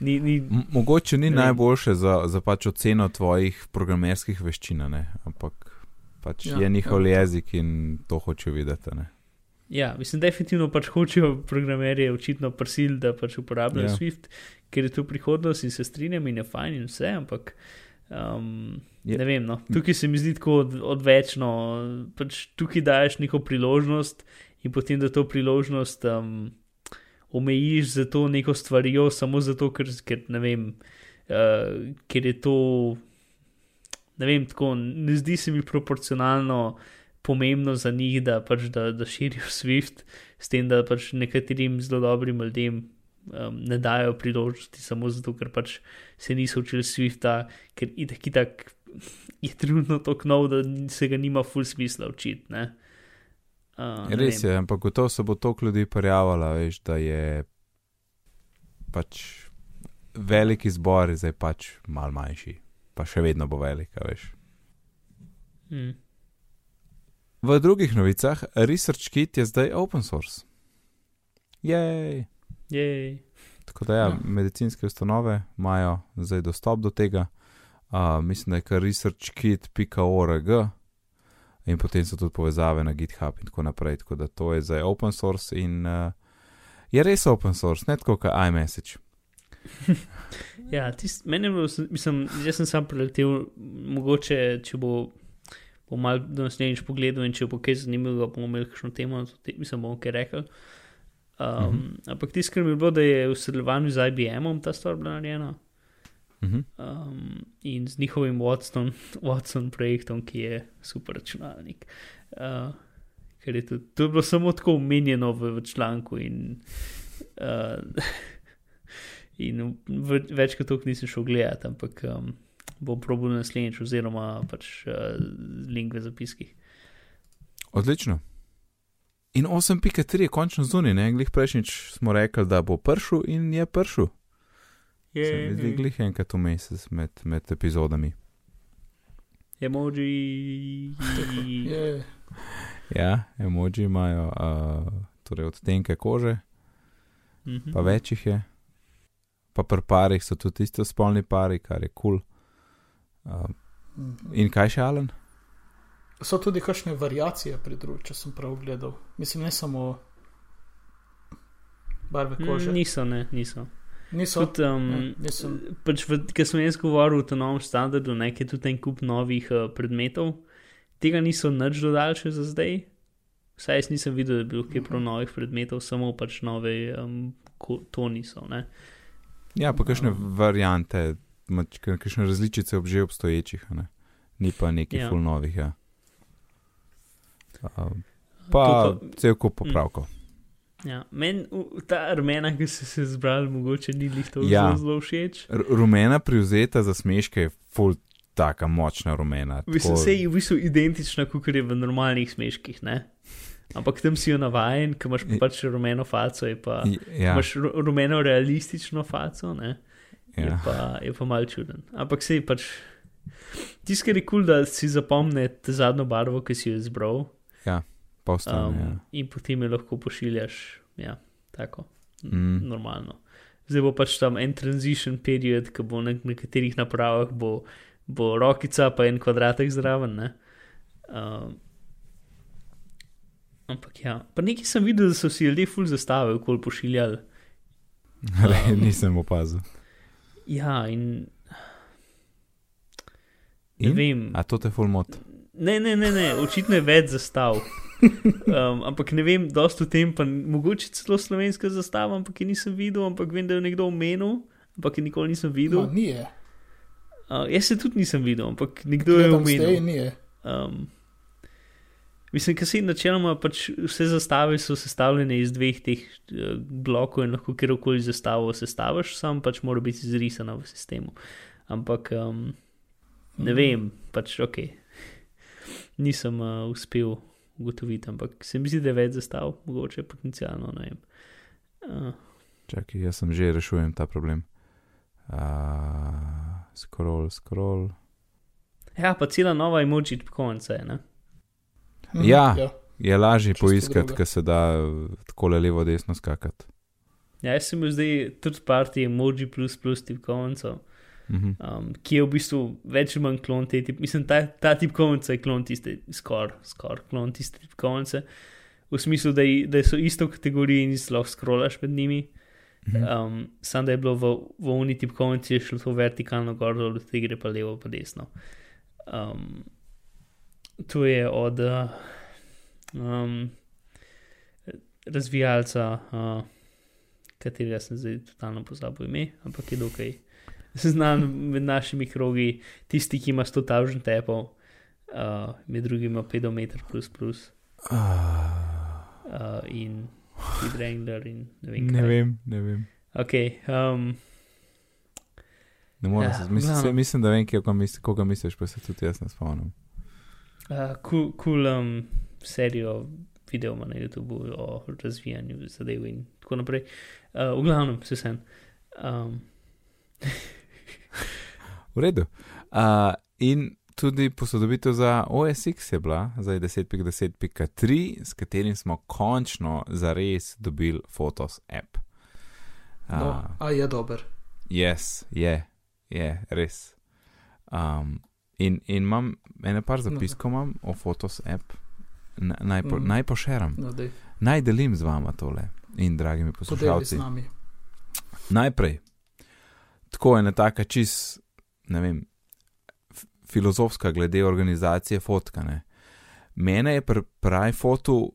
Ni, ni, mogoče ni najboljše za, za pač oceno tvojih programerskih veščin, ampak pač ja, je njihov ja. jezik in to hočejo videti. Ne? Ja, mislim, definitivno pač hočejo programerje očitno prisil, da pač uporabljajo ja. Swift, ker je to prihodnost in se strinjam in je fajn in vse, ampak. Um, je, ne vem, no. tukaj se mi zdi tako od, odvečno. Pač tukaj daješ neko priložnost in potem da to priložnost um, omejiš za to neko stvarijo, samo zato, ker, ker ne vem, uh, ker je to. Ne vem, tako ne zdi se mi proporcionalno pomembno za njih, da, pač, da, da širijo Swift, s tem, da pač nekaterim zelo dobrim ljudem um, ne dajo priložnosti samo zato, ker pač se niso učili Swifta, ker itak, itak je trenutno tako nov, da se ga nima full smisla učiti. Uh, Res je, ampak gotovo se bo toliko ljudi prijavilo, veš, da je pač velik izbor, zdaj pač mal manjši, pa še vedno bo velika, veš. Hmm. V drugih novicah, ResearchKit je zdaj open source. Jej! Jej. Tako da, ja, ja. medicinske ustanove imajo zdaj dostop do tega. Uh, mislim, da je kar researchkit.org in potem so tudi povezave na GitHub in tako naprej. Tako da to je zdaj open source in uh, je res open source, ne tako kot iMessage. ja, tist, meni je bilo, mislim, jaz sem sam preletel, mogoče, če bo, bo mal do naslednjič pogledal in če bo kaj zanimivega, bomo imeli kakšno temo, mislim, bomo kaj rekli. Um, uh mhm. -huh. Ampak tisto, kar mi je bilo, da je v sodelovanju z IBM-om ta stvar bila narejena uh -huh. um, in z njihovim Watson, Watson projektom, ki je super računalnik. Uh, ker je tudi, to je bilo samo tako omenjeno v, v članku in, uh, in v, več kot to nisem šel gledati, ampak um, bom probil naslednjič, oziroma pač uh, link v zapiskih. Odlično. In 8.3 je končno zunaj, ne glej prejšnjič smo rekli, da bo pršel in je pršel. Je zdaj glej enkrat v mesec med, med epizodami. Emoji. ja, emoji imajo uh, torej odtenke kože, mm -hmm. pa več jih je. Pa pri parih so tudi isto spolni pari, kar je kul. Cool. Uh, in kaj še alen? so tudi kakšne variacije pri drugih, če sem prav gledal. Mislim, ne samo barve mm, kože. Niso, ne, niso. Niso. Tudi, um, pač Ker sem jaz govoril o tem novem standardu, nekaj tudi en kup novih uh, predmetov, tega niso nič dodali še za zdaj. Saj jaz nisem videl, da bi bilo kaj prav novih predmetov, samo pač nove um, ko- toni so. Ne? Ja, pa kakšne variante, ma- k- kakšne različice ob že obstoječih, a ne? ni pa nekih Ja. ja. full novih. Ja. Uh, To pa cel kup Mm. Ja, Meni v- ta rumena, ki so se zbrali, mogoče ni lih to Ja. zelo, všeč. R- Rumena privzeta za smeške je full taka močna rumena. Mislim, tako- se je v bistvu identična, kot je v normalnih smeških, ne? Ampak tam si jo navajen, ker imaš pač rumeno faco, je pa, ja. Ja, imaš ru- rumeno realistično faco, ne? Je, ja. pa, je pa mal čuden. Ampak se je pač. Tisto, kar je kul, cool, da si zapomne zadnjo barvo, ki si jo izbral, pa ostane. um, ja. in potem jo lahko pošiljaš, ja, tako, Mm. normalno. Zdaj bo pač tam en transition period, ki bo na nekaterih napravah bo, bo rokica, pa en kvadratek zraven. Ne? Um, ampak ja, pa nekaj sem videl, da so si ljudje full zastave, kol pošiljali. Re, nisem opazil. Ja, in. Ne In? vem. A to te full mot. Ne, ne, ne, ne, očitno je več zastav. Um, ampak ne vem, dosta o tem, pa mogoče celo slovenska zastava, ampak je nisem videl, ampak vem, da je nekdo omenil, ampak je nikoli nisem No, videl. ni je. Uh, jaz se tudi nisem videl, ampak nekdo je Gledam zdaj, omenil. ni je. Um, mislim, ker se načeloma pač vse zastave so sestavljene iz dveh teh uh, blokov in lahko kjerkoli zastavo sestaviš, sam pač mora biti izrisana v sistemu. Ampak um, ne vem, pač ok. Nisem uh, uspel ugotoviti, ampak se mi zdi, da je več zastav, mogoče potencialno. ne vem. Uh, Čakaj, jaz sem že rešujem ta problem. Uh, scroll, scroll. ja, pa cela nova emoji konca je. Ne? Mhm, Ja. ja. Je lažje Čisto poiskati, ker se da tako levo, desno skakati. Ja, jaz sem bil zdaj tudi parti emoji plus plus tipkovnico. Mhm. um, ki je v bistvu več ali manj klon te tip. Mislim, ta, ta tipkovnica je klon tiste, skoraj skor, klon tiste tipkovnice, v smislu, da, je, da so isto kategorije in si lahko scrollaš med njimi. Mhm. Um, Sam da je bilo v, v uni tipkovnici, je šlo to vertikalno gor, dol, od tega gre pa levo, pa desno. Um, to je od uh, um, razvijalca, uh, katerega sem zdaj totalno pozabil ime, ampak je dokaj znan med našimi krogi, tisti, ki ima 100 tavžen tepov, uh, med drugim pedometer plus plus uh, in Speed Wrangler in ne vem. Ne kaj. vem, ne vem. Ok, um, Ne morem Ja, se, se, mislim, da vem, koga, misli, koga misliš, pa se tudi jaz ne spomnim. uh, cool, cool um, serijo video ima na YouTubu o razvijanju zadev in tako naprej. Uh, v glavnem, se sem. Um, V redu. Uh, in tudi posodobitev za OSX je bila, zdaj 10.10.3, s katerim smo končno zares dobili Photos app. Uh, No, a je dober. Yes, je, je, res. Um, in, in imam ene par zapiskov imam o Photos app, N- naj, po, Mhm. naj pošeram, No, dej, naj delim z vama tole in dragimi poslušalci. Najprej, tako je ena taka čist, ne vem, filozofska glede organizacije fotkane. Mene je pri pravi fotu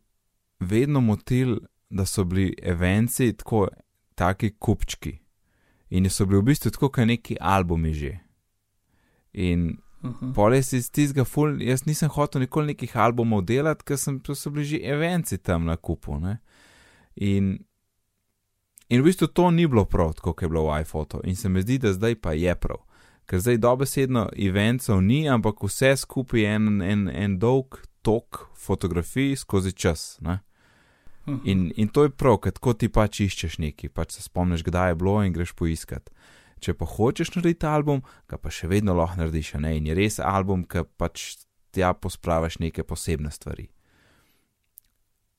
vedno motil, da so bili evenci tako, taki kupčki in so bili v bistvu tako, kot neki albumi že. In Mhm. Pole si iz tistega ful, jaz nisem hotel nikoli nekih albumov delati, ker sem, to so bili že evenci tam na kupu. Ne? In, in v bistvu to ni bilo prav, kot je bilo v iPhoto. In se mi zdi, da zdaj pa je prav. Ker zdaj dobesedno eventov ni, ampak vse skupaj je en, en, en dolg tok fotografij skozi čas. Ne? Mhm. In, in to je prav, ker tako ti pač iščeš nekaj, pač se spomniš, kdaj je bilo in greš poiskat. Če pa hočeš narediti album, ga pa še vedno lahko narediš, ne? in je res album, ki pač tja pospraviš neke posebne stvari.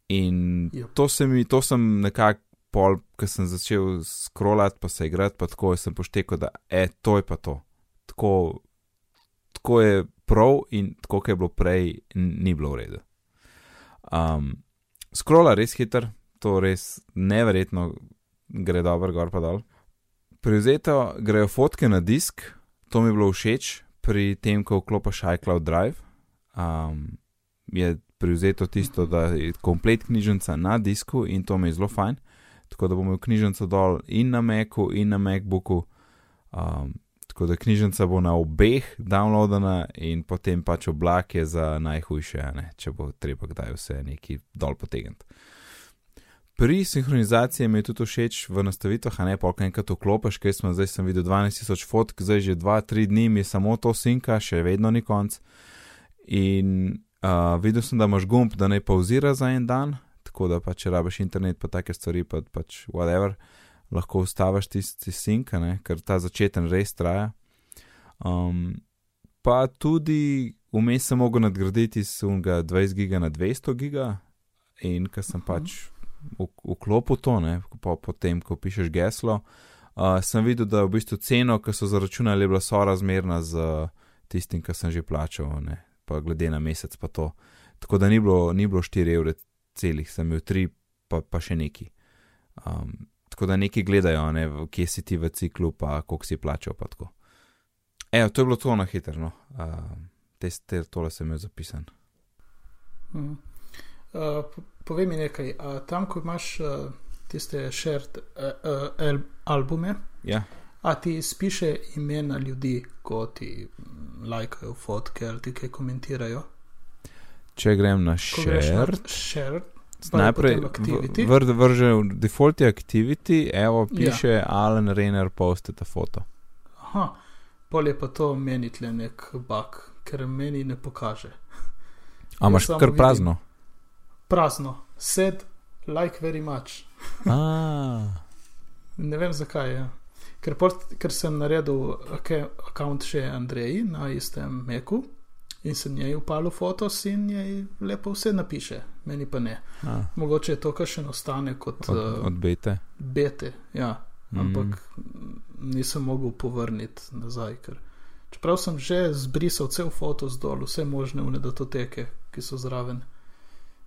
In Yep. to, se mi, to sem nekako pol, ko sem začel scrollati, pa se igrati, pa tako sem poštekel, da je to je pa to. Tako, tako je prav in tako, kot je bilo prej, ni bilo v redu. Um, Skrola res hiter, to res neverjetno gre dobro, gor pa dol. Prevzeto grejo fotke na disk, to mi je bilo všeč pri tem, ko vklopiš iCloud Drive. Um, je privzeto tisto, da je komplet knjižnica na disku in to mi je zelo fajn. Tako da bom imel knjižnico dol in na Macu, in na MacBooku. Um, tako da knjižnica bo na obeh downloadana in potem pač oblak je za najhujše, ne, če bo treba kdaj vse neki dol potegniti. Pri sinhronizaciji mi je tudi všeč v nastavitvah, a ne pa enkrat vklopiš, ker smo zdaj sem videl 12.000 fotk, zdaj že 2-3 dni mi samo to sinka, še vedno ni konc. In uh, videl sem, da imaš gumb, da ne pauzira za en dan, tako da pa če rabiš internet, pa take stvari, pa pač whatever, lahko ustaviš tisti sink, ne, ker ta začeten res traja. Um, pa tudi vmes sem mogel nadgraditi z 20 giga na 200 giga in ker sem pač vklopil to, ne, po, potem, ko pišeš geslo, uh, sem videl, da v bistvu ceno, ki so zaračunali, je bila sorazmerna z tistim, kar sem že plačal, ne, pa glede na mesec pa to. Tako da ni bilo, ni bilo 4 evre celih, sem imel 3, pa, pa še neki. Um, tako da neki gledajo, ne, kje si ti v ciklu, pa koliko si plačal. Evo, to je bilo to na hitro. No. Uh, te, te, tole sem imel zapisan. Mm. Uh, povej mi nekaj. Uh, tam, ko imaš uh, tiste shared uh, uh, albume, ja. a ti spiše imena ljudi, ko ti lajkajo fotke ali ti kaj komentirajo. Če grem na shared, shared najprej vr, vrže v default activity, evo piše ja. Alan Rainer postite foto. Aha, pol je pa to meni tle nek bug, ker meni ne pokaže. A imaš kar prazno? Prazno, sed, like very much. ne vem zakaj. Ja. Ker, port, ker sem naredil račun še Andreji na istem meku in sem njej upalil fotos in njej lepo vse napiše, meni pa ne. A. Mogoče je to, kar še ostane kot od, od bete. Bete, ja. Mm. Ampak nisem mogel povrniti nazaj. Ker, čeprav sem že zbrisal cel fotos dol, vse možne unedoteke, ki so zraven,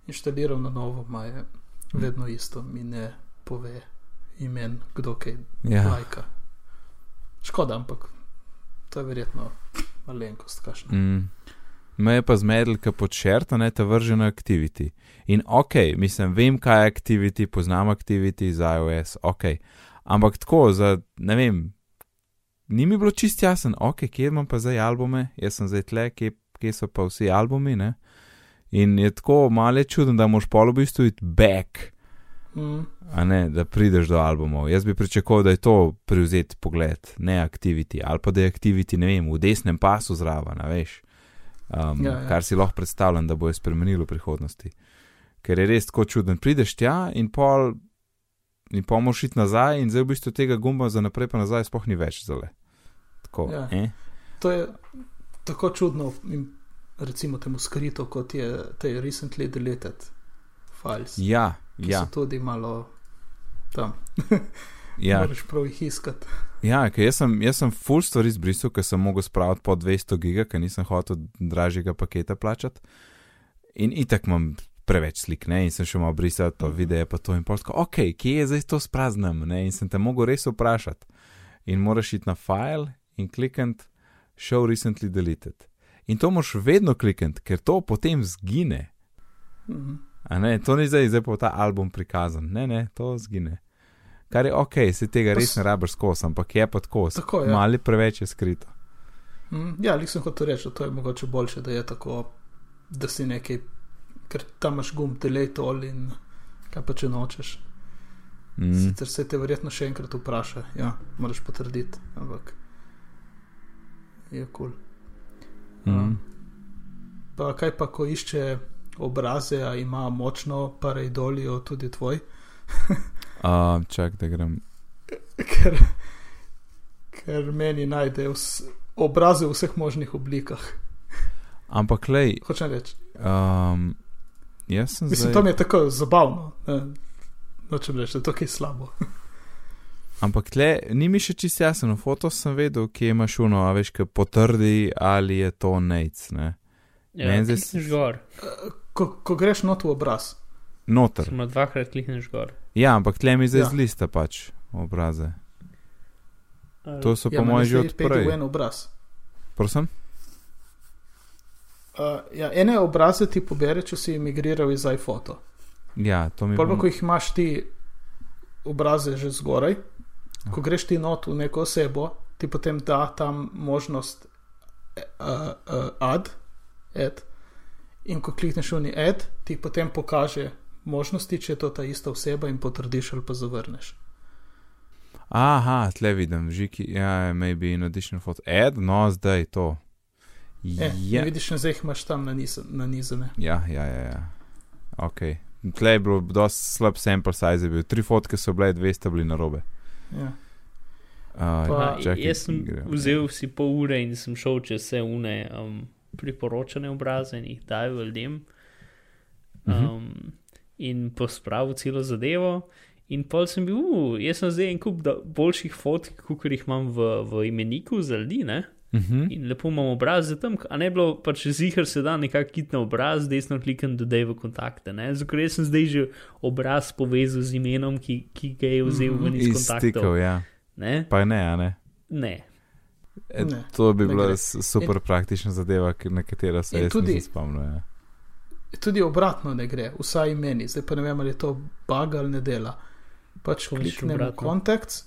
inštaliral na novo, ma je vedno isto, mi ne pove imen, kdo kaj ja. lajka. Škoda, ampak to je verjetno malenkost, kašno. Mm. Me je pa zmedel, ker podčrta ne ta vržena activity. In ok, mislim, vem, kaj je activity, poznam activity za iOS, ok. Ampak tako, za ne vem, ni mi bilo čist jasen, ok, kje imam pa zdaj albume, jaz sem zdaj tle, kje, kje so pa vsi albumi, ne. In je tako malo čudno, da moš polo v bistvu iti back. Mm. Ne, da prideš do albumov. Jaz bi pričakoval, da je to prevzeti pogled, ne activity, ali pa da je activity, ne vem, v desnem pasu zraven, veš. Um, ja, ja. Kar si lahko predstavljam, da bo je spremenilo v prihodnosti. Ker je res tako čuden. Prideš tja in pol, in pol moš iti nazaj, in zdaj v bistvu tega gumba za naprej pa nazaj spoh ni več zale. Tako, ja. eh? To je tako čudno in recimo temu skrito, kot je te recently deleted files. Ja, ja. tudi malo tam. ja. Moraš prav jih iskati. Ja, jaz sem, jaz sem full stvari izbrisal, ker sem mogel spraviti po 200 giga, ker nisem hotel dražjega paketa plačati. In itak imam preveč slik, ne, in sem še malo brisal to mm. video, pa to in polsko, ok, kje je zdaj to spraznem, ne, in sem te mogel res vprašati. In moraš iti na file in klikati show recently deleted. In to moš vedno klikati, ker to potem zgine. Mm -hmm. Ne, to ni zdaj, zdaj pa ta album prikazan, ne, ne, to zgine. Kar je ok, se tega res ne rabiš skozi, ampak je pa tako, tako ja. malo preveč je skrito. Mm, ja, nisem hotel reči, da je mogoče boljše, da je tako, da si nekaj, ker tam imaš gum, delete all in kaj pa če nočeš. Mm. Sicer se te verjetno še enkrat vpraša, ja, moraš potrditi, ampak je kul. Cool. Mm. Um, pa kaj pa, ko išče obraze, a ima močno pareidolijo tudi tvoj. uh, čak, da grem. Ker, ker meni najde vs, obraze v vseh možnih oblikah. Ampak, lej. Hočem reči. Um, jaz sem. Mislim, zdaj... to mi je tako zabavno. Hočem reči, da je to kaj slabo. Ampak tle, ni mi še čisto jasno, foto sem vedel, kje imaš uno, a veš, ki potrdi, ali je to nec. Ne? Ja, ne, zdaj si gor. Ko, ko greš not v obraz. Noter. Samo dvakrat klikneš gor. Ja, ampak tle mi zdaj ja. z lista pač obraze. To so ja, po mojem že odprli. Ja, en obraz. Prosim? Uh, ja, ene obraze ti pobere, če si imigriral iz iPhoto. Ja, to mi Prvo, bom- ko jih imaš ti obraze že zgoraj, ko greš ti not v neko osebo, ti potem da tam možnost uh, uh, add, add. In ko klikneš v ni add, ti potem pokaže možnosti, če je to ta ista oseba in potrdiš ali pa zavrneš. Aha, tle vidim, žiki, ja, maybe in additional photo. Ed, no, zdaj to. E, Ja, yeah. Vidiš, zdaj jih imaš tam naniz- nanizane. ja, ja, ja. ja. Ok. Tle je bilo dosti slab sample size, bil. tri fotke so bile, dve sta bili na robe. Ja. Uh, Pa- čakaj, jaz sem gremo. vzel si pol ure in sem šel čez vse une um, priporočene obraze in jih dajal ljudem. Mhm. Um, in pospravil celo zadevo. In pol sem bil, uh, jaz sem zdaj en kup da- boljših fotk, kot jih imam v, v imeniku za ljudi. Ne? Uh -huh. In lepo imam obraz za tam, a ne bilo pač zihar se da nekako kit na obraz, desno klikam dodaj v kontakte. ne. Zato ker sem zdaj že obraz povezal z imenom, ki, ki ga je vzel ven iz Iz kontaktov. stikov, ja. Ne? Pa ne, a ne. ne. E, Ne, to bi ne bila gre. super praktična zadeva, na katero se jaz tudi- spomnim. Ja. Tudi obratno ne gre, vsaj meni, zdaj pa ne vem, ali je to bug ali ne dela. Pač misliš kliknem v? Contacts,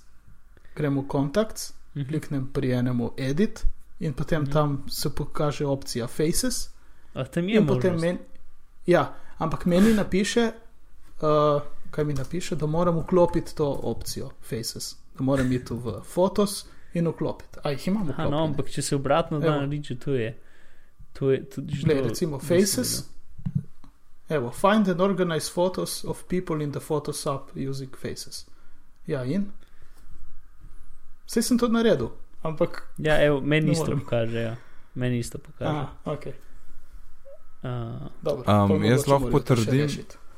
grem v Contacts, Mhm. kliknem pri enemu Edit in potem Mhm. tam se pokaže opcija Faces. A tam je možnost. meni, ja, ampak meni napiše, uh, kaj mi napiše, da moram vklopiti to opcijo Faces, da moram iti v Photos in vklopiti. A jih imam Aha, vklopljene. no, ampak če se obratno da narediti, to je. To je tudi že recimo Faces. Evo, find and organize photos of people in the Photos app using Faces. Ja, in? Vse sem to naredil, ampak. Ja, evo, meni isto pokaže. Ja. Meni isto pokaže. Aha, ok. Uh, Dobro, Um, jaz lahko potrdim.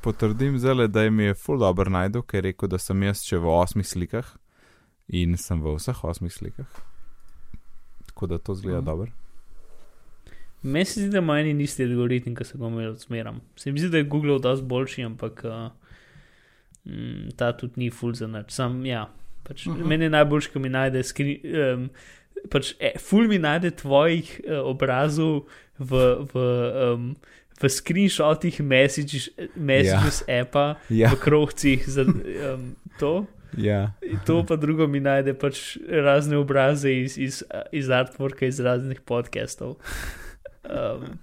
Potrdim zdaj, da mi je full dobro najdel, ker je rekel, da sem jaz še v osmih slikah in sem v vseh osmih slikah. Tako da to zgleda Mhm. dobro. Meni se zdi, da ima eni isti algoritem, ki se ga imel odsmeram. Se mi zdi, da je Google dosti boljši, ampak uh, mm, ta tudi ni full za nič. Sam, ja, pač, uh Mhm. -huh. Meni je najboljši, ko mi najde skri, um, pač, e, full mi najde tvojih uh, obrazov v, v, um, v screenshotih messages, messages ja. appa, Ja, v krohcih za um, to. ja. To pa drugo mi najde pač razne obraze iz, iz, iz artworka, iz raznih podcastov. Um,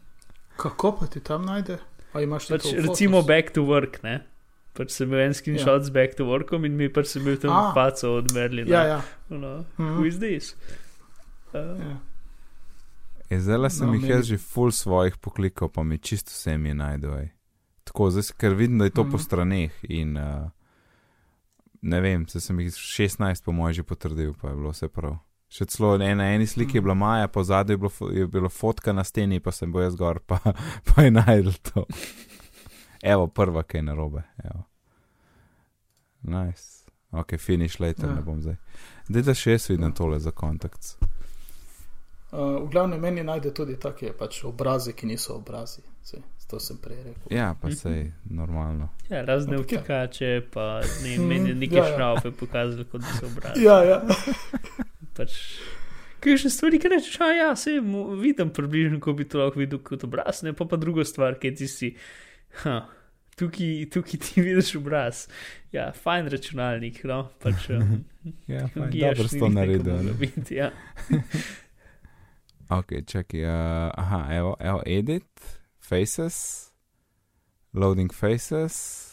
Kako pa ti tam najde? Pač, recimo Photos? back to work, ne? Pač sem imel en screenshot ja. z back to workom in mi pač sem bil tam A. paco od Merlina. Ja, ja. No, Mhm. who is this? Uh, ja. E, zdaj sem No, jih jaz že full svojih poklikal, pa mi čisto vse mi najdel. ej. Tako, zdaj, ker vidim, da je to Mhm. po straneh in uh, ne vem, se sem jih 16 po mojem že potrdil, pa je bilo vse prav. Še celo ena na eni sliki je bila Maja, po zadju je bilo, je bilo fotka na steni, pa sem bil jaz gor, pa, pa je najdel to. Evo, prva, kaj je narobe. Evo. Nice. Ok, finish later, Ja. ja. ne bom zdaj. Dej da še jaz vidim tole za kontakt. Uh, v glavnem meni najde tudi take pač obraze, ki niso obrazi. Sej, to sem prej rekel. Ja, pa Mhm. sej, normalno. ja, razne ja. vtikače, pa ne, meni je neke ja, ja. šraufe pokazali, kot da so obrazi. Ja, ja. Pač, Kakšne stvari, ki rečeš, a ja, se vidim približno, ko bi to lahko videl kot obraz, ne pa pa druga stvar, ki ti si, ha, tukaj, tukaj ti vidiš obraz. Ja, fajn računalnik, no, pač. Um, Ja, fajn, dobro si to naredil. biti, Ja. Ok, čakaj. Uh, aha, evo, evo, edit, faces, loading faces,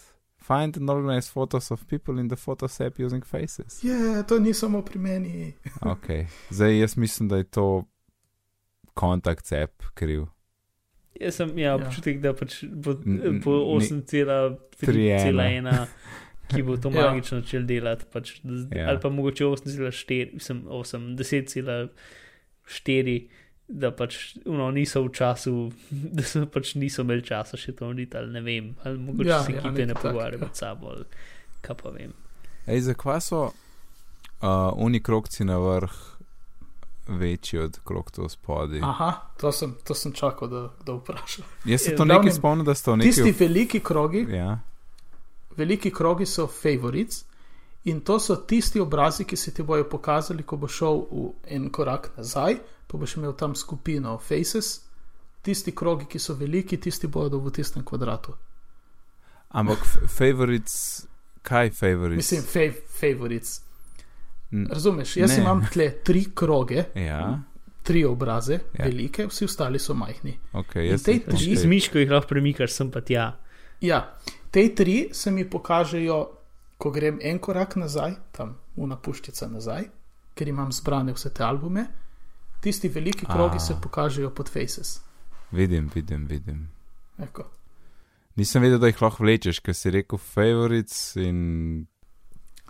find and organize photos of people in the photos app using faces. Je, to ni samo pri meni. Ok, zdaj jaz mislim, da je to kontakt app kriv. Jaz sem ja, Ja. občutek, da pač bo, bo ni- 8,3,1, ki bo to Ja. magično začel delati, pač, Ja. ali pa mogoče 8,4, mislim 8, 10,4, da pač no, niso v času, da so pač niso imeli časa še to narediti, ali ne vem, ali mogoče Ja, ja, se ja, ekipe nekaj ne pogovarjajo med sabo, ali kaj pa vem. Ej, zakaj so uh, uni krokci na vrh večji od kroktov spodaj? Aha, to sem, to sem čakal, da, da vprašam. Jaz se je, to nekaj spomnim, da so Tisti neki. veliki krogi, Ja, veliki krogi so favorites in to so tisti obrazi, ki se ti bojo pokazali, ko bo šel v en korak nazaj, pa boš imel tam skupino faces tisti krogi, ki so veliki, tisti bodo v tistem kvadratu. Ampak favorites, kaj favorites? Mislim, fav, favorites. Razumeš? Jaz Ne. imam tle tri kroge, Ja, tri obraze, Ja. velike, vsi ostali so majhni. ok. In Jaz te sem- tri- Z miško jih lahko premikaš sem pa tja. Ja, te tri se mi pokažejo, ko grem en korak nazaj, tam una puščica nazaj, ker imam zbrane vse te albume. Tisti veliki krogi A. se pokažejo pod faces. Vidim, vidim, vidim. Eko. Nisem vedel, da jih lahko vlečeš, ker si rekel favorites in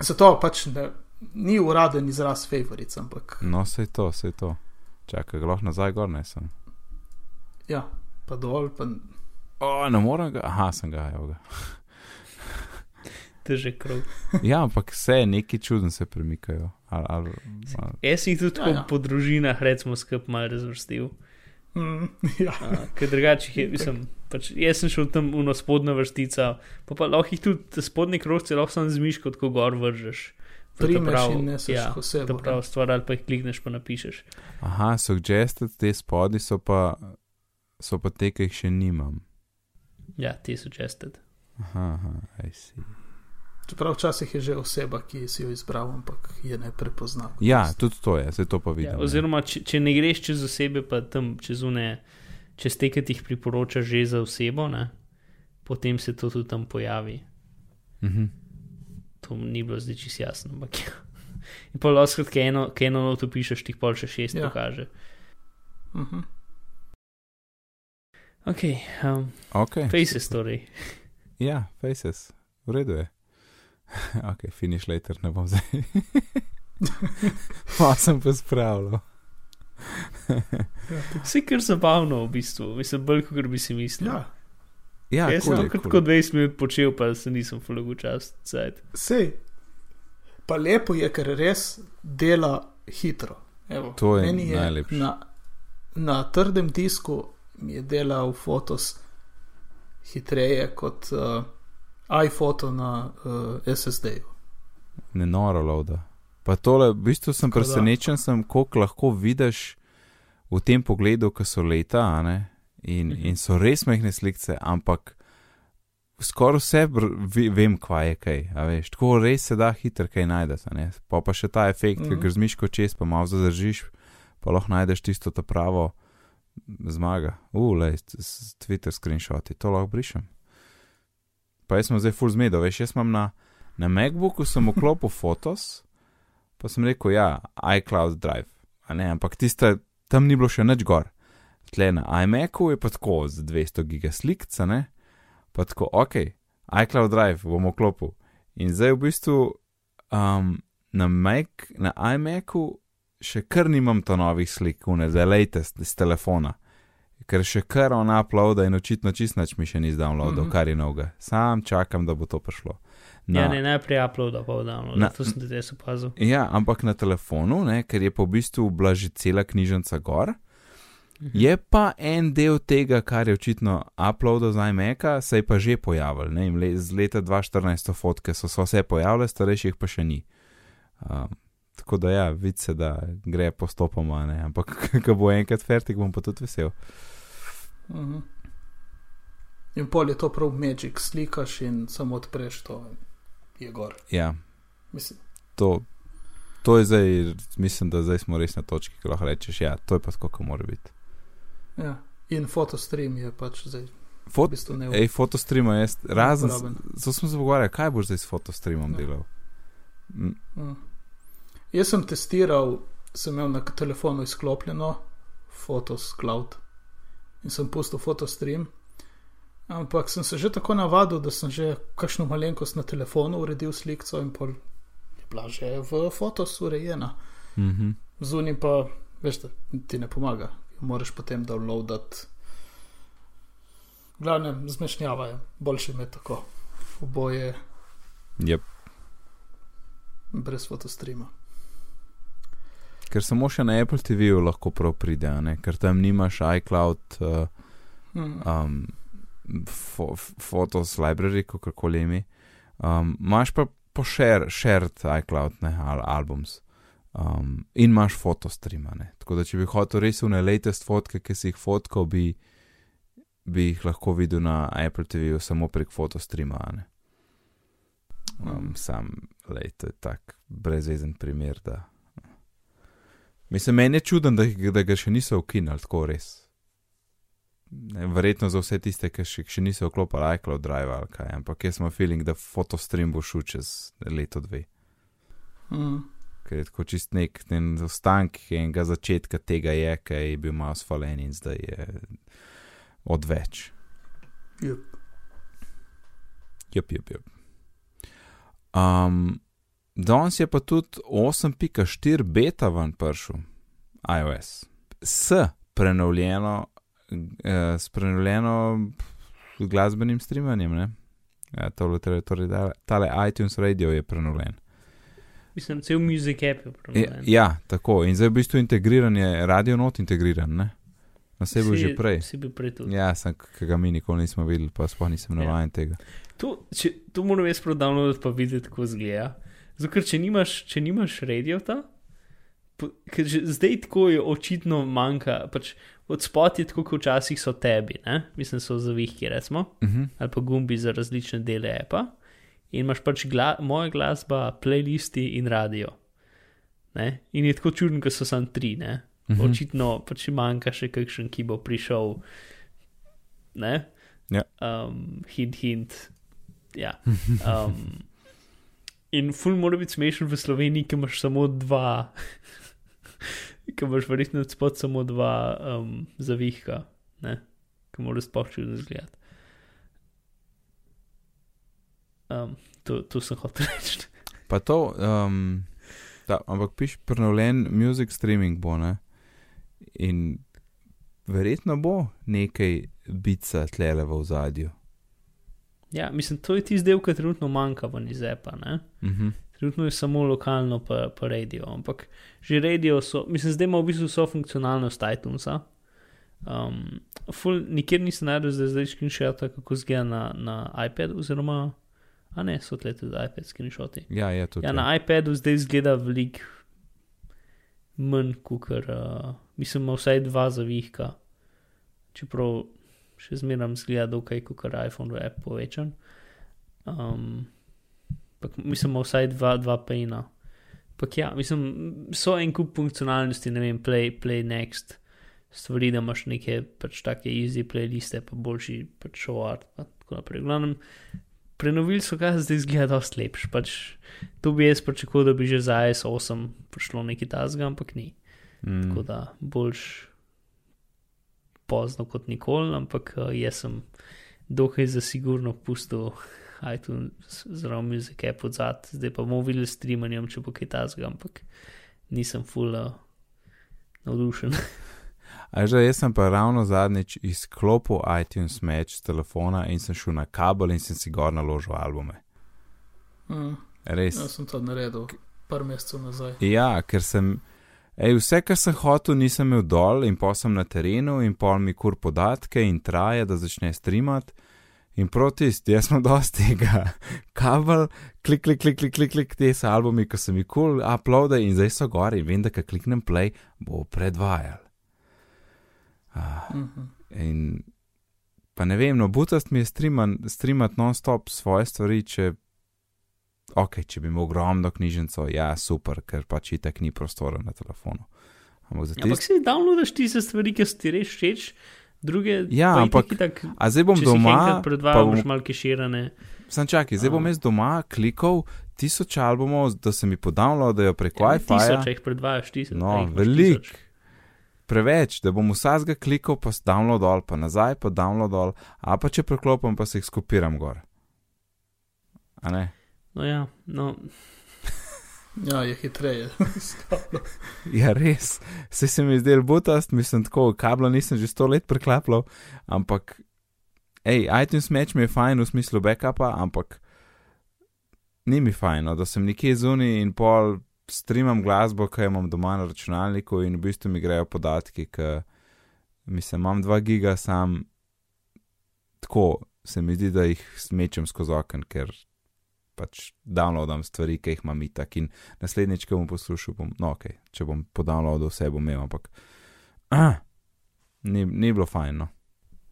Zato pač ne, ni uraden izraz favorites, ampak no, sej to, sej to. Čakaj, ga lahko nazaj gor nesem. ja, pa dol, pa O, ne morem ga, aha, sem ga, evo ga. Težek krog. Ja, ampak vse neki čuden se premikajo. Ali, ali, ali. Jaz jih tudi Ja, ja, po družinah, recimo, skup malo razvrstil. mm, ja. Ker drugače jih je, mislim, pač jaz sem šel tam v spodnjo vrstica, pa, pa lahko jih tudi te spodnje krogce lahko samo z miško tako gor vržeš. Primeš prav- in neseš ja, Ta ja. prav stvar, ali pa jih klikneš, pa napišeš. Aha, suggested te spodi so pa, so pa te, ki jih še nimam. Ja, ti so čested. Aha, aha, I see. Čeprav včasih je že oseba, ki si jo izbral, ampak je ne prepozna. Ja, tisto. tudi to je, se to pa vidim. Ja, oziroma, če, če ne greš čez osebe, pa tam čez une, čez te, ki ti jih priporoča že za osebo, ne, potem se to tudi tam pojavi. Mhm. To ni bilo zdaj čisto jasno. Ampak ja. In pa lahko skratka eno, ki eno noto pišeš, ti pol še šest Ja. pokaže. Mhm. Ok, um, Ok. faces torej. Ja, faces, v redu je. ok, finish later, ne bom zdaj. Pa sem pa spravljal. Ja, Vse kar zabavno v bistvu, mislim, bolj kot bi si mislil. ja. Ja, Jaz sem je, kot je. 20 minut počel, pa se nisem fulagu čas. Sej. Pa lepo je, ker res dela hitro. Evo, To je meni najlepše. Na, na trdem disku mi je delal fotos hitreje kot uh, iPhoto na uh, SSD-ju. Ne noro loada. Pa tole, v bistvu sem Tako da- presenečen, sem, koliko lahko vidiš v tem pogledu, ko so leta, ne? In, Mhm. in so res mehne slikce, ampak skoraj vse vem, kva je kaj. Veš, tako res se da hitro kaj najdeš. Pa pa še ta efekt, mm. -hmm. ki grzmiš kot čez, pa malo zadržiš, pa lahko najdeš tisto ta pravo zmaga. Ule, Twitter screenshoti, to lahko brišem. Pa jaz sem zdaj full zmedo, veš, jaz imam na, na MacBooku sem vklopil Fotos, pa sem rekel, ja, iCloud Drive, a ne, ampak tiste, tam ni bilo še nič gor. Tle na iMacu je pa tako z 200 giga slikca, ne, pa tako, ok, iCloud Drive bom vklopil. In zdaj v bistvu um, na, Mac, na iMacu še kar nimam to novih slik, une, zdaj latest z telefona. Ker še kar on uploada in očitno čist nič mi še ni zdownloadal, mm. -hmm. kar je novega. Sam čakam, da bo to prišlo. Ja, ne, najprej uploada, pa download. Na- To sem tudi jaz opazil. Ja, ampak na telefonu, ne, ker je v bistvu bila že cela knjižnica gor, Mhm. je pa en del tega, kar je očitno uploadal z iMaca, se je pa že pojavil. Ne, in le, z leta 2014 so fotke so, so se pojavile, starejših pa še ni. Um, tako da ja, vidi se, da gre postopoma, ne, ampak ko bo enkrat fertik, bom pa tudi vesel. Mhm. In pol je to prav Magic, slikaš in samo odpreš to, je gor. Ja, Mislim, to, to je zdaj, mislim, da zdaj smo res na točki, ki lahko rečeš, ja, to je pa tako, kot mora biti. ja. In fotostream je pač zdaj v Fot, bistvu ne Ej, fotostreama jaz, razen, zato smo se pogovarjali, kaj boš zdaj s fotostreamom Ja. delal. Mm, Mm. Jaz sem testiral, sem imel na telefonu izklopljeno Photos Cloud in sem pustil fotostream. Ampak sem se že tako navadil, da sem že kakšno malenkost na telefonu uredil sliko in pol je bila že v fotos urejena. Mhm. Zunaj pa, veš, da ti ne pomaga, moraš potem downloadati. Glavne zmešnjava je, boljše me tako, oboje Yep. brez fotostreama. Ker samo še na Apple TV-ju lahko prav pride, ne? ker tam nimaš iCloud, uh, um, fo, Photos Library, kako koli ime. Um, imaš pa po share, shared iCloud, ne, al, albums. Um, in imaš fotostreama, ne. Tako da, če bi hotel res une latest fotke, ki si jih fotkal, bi, bi jih lahko videl na Apple TV-ju samo prek fotostreama. a ne. Um, Mm. sam, lej, to je tak brezvezen primer. Da. Mislim, meni je čuden, da, da ga še niso ukinili, tako res. Ne, verjetno za vse tiste, ki še, še niso vklopili iCloud Drive ali kaj, ampak jaz imam feeling, da fotostream bo šel čez leto dve. Mm. Ker je tako čist nek ten ostanek enega začetka tega je, ki je bil malo sfalen in zdaj je odveč. Yep. Jup, jup, jup. Um, danes je pa tudi 8.4 beta ven prišel, iOS, s prenovljeno, eh, s prenovljeno glasbenim streamanjem. Ne? Ja, tole, torej, torej, tale- iTunes Radio je prenovljen. Mislim, cel music app je Ja, problem. ja, tako. In zdaj v bistvu integriran je, radio not integriran, ne? Na sebi bil že prej. Si bil prej tudi. Ja, sem, ki ga mi nikoli nismo videli, pa sploh nisem Ja. navaden tega. To, če, to moram jaz prodavljati, pa videti, kako zgleda. Zato, ker če nimaš, če nimaš radiota, ker zdaj tako je očitno manjka, pač od spot je tako, kot včasih so tebi, ne? mislim, so zavihki, recimo, Uh -huh. ali pa gumbi za različne dele apa. In imaš pač gla, moja glasba, playlisti in radio. Ne? In je tako čudno, ker so samo tri, ne? Mhm. Očitno pač manjka še kakšen, ki bo prišel. Ne? Ja. Um, hint, hint. Ja. Um, in ful mora biti smešen v Sloveniji, ki imaš samo dva, ki imaš verjetno spod samo dva um, zavihka, ne? ki moraš sploh čudno izgledati. Um, to, to sem hotel reči. Pa to, um, da, ampak piš prenovljen music streaming bo, ne? In verjetno bo nekaj bica tlele v zadju. Ja, mislim, to je tisti del, ki trenutno manjka ven iz. Ne? Uh -huh. Trenutno je samo lokalno, pa, pa radio. Ampak že radio so, mislim, zdaj ima v bistvu vso funkcionalnost iTunesa. Um, ful, nikjer nisem najdel zdaj, zdaj screenshota, kako zgleda na, na iPad, oziroma, a ne, so tle tudi iPad screenshoti. Ja, je tudi. Ja, na iPadu zdaj zgleda veliko manj, kot uh, mislim, ima vsaj dva zavihka, čeprav še zmeraj zgleda dokaj, kot iPhone v app povečan. Um, pak, mislim, ima vsaj dva, dva pejna. Pak ja, mislim, so en kup funkcionalnosti, ne vem, play, play next. Stvari, da imaš neke pač take easy playliste, pa boljši pač show art, pa tako naprej. Glavnem, prenovili so ga, zdaj zgleda dosti lepš. Pač, to bi jaz pričakoval, da bi že za IS-8 prišlo nekaj tasga, ampak ni. Mm. Tako da boljš pozno kot nikoli, ampak uh, jaz sem dokaj za sigurno pustil iTunes zelo muzik app od zad, zdaj pa bomo videli streamanjem, če bo kaj tasga, ampak nisem full uh, navdušen. A že jaz sem pa ravno zadnjič izklopil iTunes Match z telefona in sem šel na kabel in sem si gor naložil albume. Mm. Res. Jaz sem to naredil par mesecev nazaj. Ja, ker sem. Ej, vse, kar sem hotel, nisem imel dol, in pa sem na terenu, in pol mi kur podatke, in traje, da začne streamati. In protest, jaz sem dosti tega, kabel, klik, klik, klik, klik, klik, klik te so albumi, ko sem jih kul, cool, uploade in zdaj so gori, in vem, da ko kliknem play, bo predvajal. Ah, Mm -hmm. in pa ne vem, no, butast mi je streamati non-stop svoje stvari, če. Ok, če bi imel ogromno knjižnico, ja, super, ker pač itek ni prostora na telefonu. Ampak Ja, ampak tiste. si downloadaš tiste stvari, ki so ti res všeč, druge Ja, pa ampak itak, A zdaj bom doma, predvajal, bom, malo keširane. sem čakaj, zdaj bom jaz doma klikal tisoč albumov, da se mi podownloadajo prek Ja, Wi-Fi. Tisoč, jih predvajaš, tisoč. No, velik. tisoč. Preveč, da bom vsakega klikal, pa download dol, pa nazaj, pa download dol, a pa če preklopim, pa se jih skopiram gor. A ne? No, ja, no, Ja, je hitreje. Ja, res. Vse se mi je zdel butast, mislim, tako kabla nisem že sto let preklapljal, ampak, hej, iTunes Match mi je fajn v smislu backupa, ampak ni mi fajn, no, da sem nekje zunaj in pol streamam glasbo, ki jo imam doma na računalniku in v bistvu mi grejo podatki, ki, mislim, imam 2 giga sam, tako se mi zdi, da jih smečem skozi okn, ker pač downloadam stvari, ki jih imam itak in naslednjič, ko bom poslušal, bom, no, ok, če bom podownloadal vse, bom imel, ampak ah, ni, ni bilo fajn. No.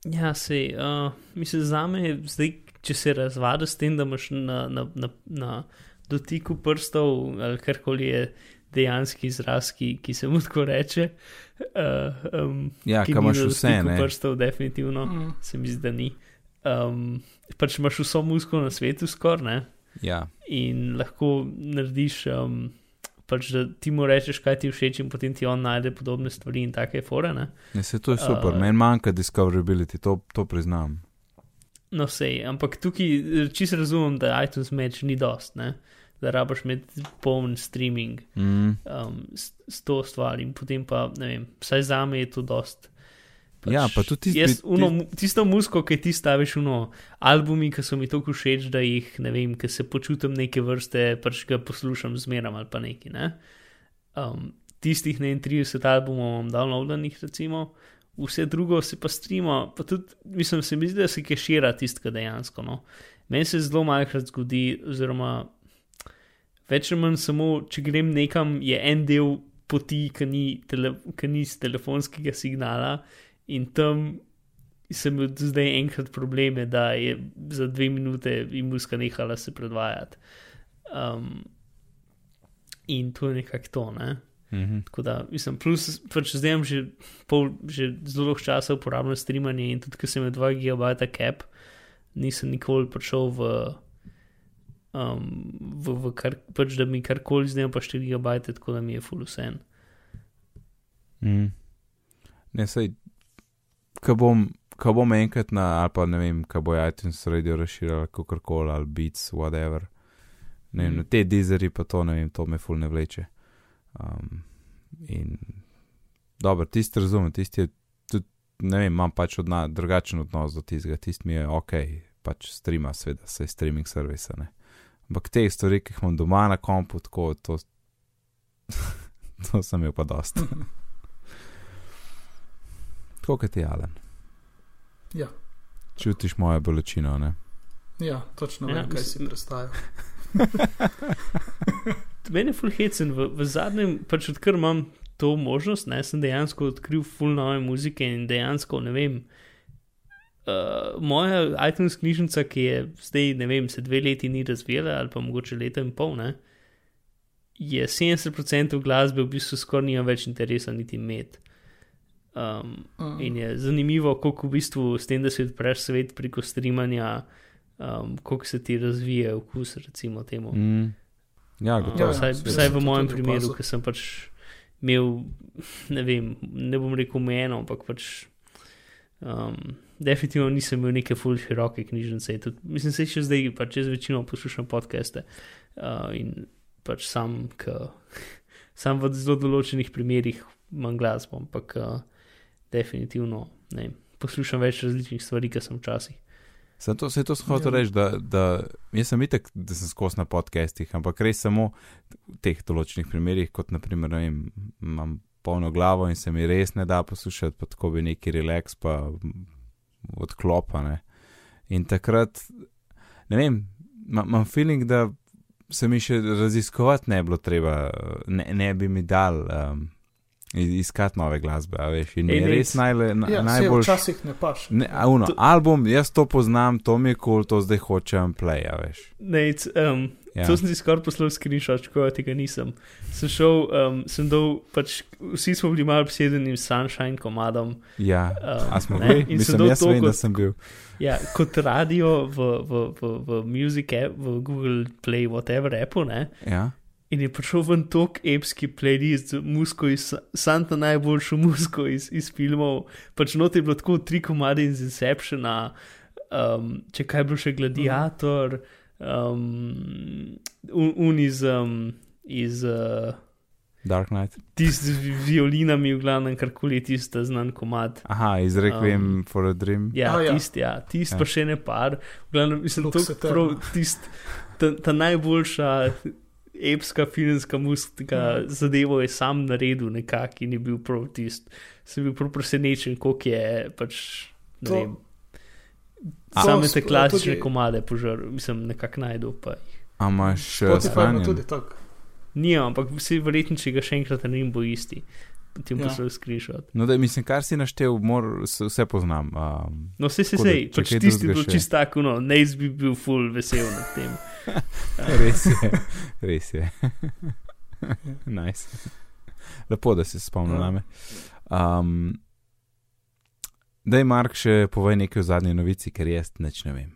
Ja, sej, uh, mislim, za me je zdaj, če se razvada s tem, da imaš na, na, na, na dotiku prstov ali karkoli je dejanski izraz, ki, ki se mu tako reče. Uh, um, Ja, kam imaš vse, ne? Prstov, definitivno, mm. Mm. se mi zdi, da ni. Um, pač imaš vso muziko na svetu, skoraj ne. Ja, in lahko narediš, um, pač, da ti mu rečeš, kaj ti všeč, in potem ti on najde podobne stvari in take fore. Ne? ne, se to je super, Uh, meni manjka discoverability, to, to priznam. No, sej, ampak tukaj čisto razumem, da iTunes Match ni dost, ne? da rabaš imeti poln streaming Mm. um, s, s to stvar in potem pa, ne vem, vsaj za me je to dost. Ja, pa tudi tisti- jaz, tisti- uno, tisto muziko, ki ti staviš, uno, albumi, ki so mi tako všeč, da jih, ne vem, ki se počutim neke vrste, pač ga poslušam zmeram ali pa neki. Ne? Um, tistih ne 30 albumov imam downloadanih, recimo, vse drugo se pa strima, pa tudi, mislim, se mi zdi, da se kešira tistega dejansko. No? Meni se zelo malkrat zgodi, oziroma več ali manj samo, če grem nekam, je en del poti, ki ni, tele, ki ni z telefonskega signala in tam sem imel do zdaj enkrat probleme, da je za dve minute in muska nehala se predvajati. Um, in to je nekako to, ne. Mhm. Tako da, mislim, plus, pač zdaj imam že, pol, že zelo dolgo časa uporabljam streamanje in tudi, ker sem imel 2 GB cap, nisem nikoli prišel v, um, v, v kar, pač da mi karkoli zdaj imam pa 4 GB, tako da mi je full vse. Mm. Ne, sej, ko bom, ko bom enkrat na, ali pa ne vem, ko bo iTunes radio razširil, kako koli, ali Beats, whatever. Ne vem, Mm. te dizeri pa to, ne vem, to me ful ne vleče. Um, in dobro, tisti razumem, tisti je tudi, ne vem, imam pač odna, drugačen odnos do tistega, tisti mi je ok, pač streama, seveda, se streaming servisa, ne. Ampak te stvari, ki jih imam doma na kompu, tako, to, to sem imel pa dosti. Tako kot ti, Alan. Ja. Čutiš mojo bolečino, ne? Ja, točno Ja, vem, kaj si mislim- predstavljal. Mene je full hecen, v, v zadnjem, pač odkar imam to možnost, ne, sem dejansko odkril full nove muzike in dejansko ne vem. Uh, moja iTunes knjižnica, ki je zdaj, ne vem, se dve leti ni razvijala, ali pa mogoče leto in pol, ne, je 70% glasbe v bistvu skoraj nima več interesa niti imeti. Um, Mm. in je zanimivo, koliko v bistvu s tem, da si odpreš svet preko streamanja, um, koliko se ti razvije okus, recimo temu. Mm. Ja, Uh, gotovo. ja, vsaj, vsaj sem v to mojem primeru, ker sem pač imel, ne vem, ne bom rekel omejeno, ampak pač um, definitivno nisem imel neke full široke knjižnice. Tudi, mislim, se še zdaj, pač jaz večino poslušam podcaste uh, in pač sam, k, sam v zelo določenih primerih imam glasbo, ampak uh, definitivno ne vem, poslušam več različnih stvari, kot sem včasih. Se to, se to sem hotel Ja. reči, da, da jaz sem itek, da sem skos na podcastih, ampak res samo v teh določenih primerjih, kot naprimer, ne vem, imam polno glavo in se mi res ne da poslušati, pa tako bi neki relaks, pa odklopa. Ne. In takrat, ne vem, ima- imam feeling, da se mi še raziskovati ne bi bilo treba, ne, ne bi mi dal um, iskati nove glasbe, a veš, in mi Ej, je res najle, na, Ja, najbolj. včasih ne paš. Ne, a uno, To- album, jaz to poznam, to mi je kul, cool, to zdaj hočem play, a veš. Ne, um, Ja. To sem si skoraj poslal screenshot, ko tega nisem. Sem šel, um, sem dol, pač vsi smo bili malo obsedeni s Sunshine komadom. Ja, Um, a smo ne, bili? in sem jaz to vem, da kot- sem bil. Ja, kot radio v, v, v, v Music app, v Google Play, whatever appu, ne. Ja, In je prišel ven tok epski playlist z musko iz Santa najboljšo musko iz, iz filmov. Pač not je bilo tako tri komade iz Inceptiona, um, če kaj bilo še Gladiator, um, un, un iz, um, iz uh, Dark Knight. tisti z violinami, v glavnem karkoli je tisti znan komad. Aha, izrekel um, Um, for a dream. Ja, A, ja. tisti, ja, tist Ja. pa še ne par. V glavnem, mislim, to je Eterna. prav tisti, ta, ta najboljša epska filmska muzika Mhm. zadevo je sam naredil nekako in je bil prav tisti. Sem bil prav presenečen, koliko je pač, ne To- vem. A- Same To te klasične tudi- komade požar, mislim, nekako najdu. A imaš uh, Spotify ima shranjen? tudi tako. Nijam, ampak vsi verjetno, če ga še enkrat naredim, bo isti. potem Ja. poslal screenshot. No, da mislim, kar si naštel, mor, se- vse poznam. Um, No, vse se sej, če pač tisti bil še. čist tako, no, ne bi bil full vesel nad tem. res je, res je. nice. Lepo, da si spomnil Ja. name. Um, Daj, Mark, še povej nekaj o zadnji novici, ker jaz neč ne vem.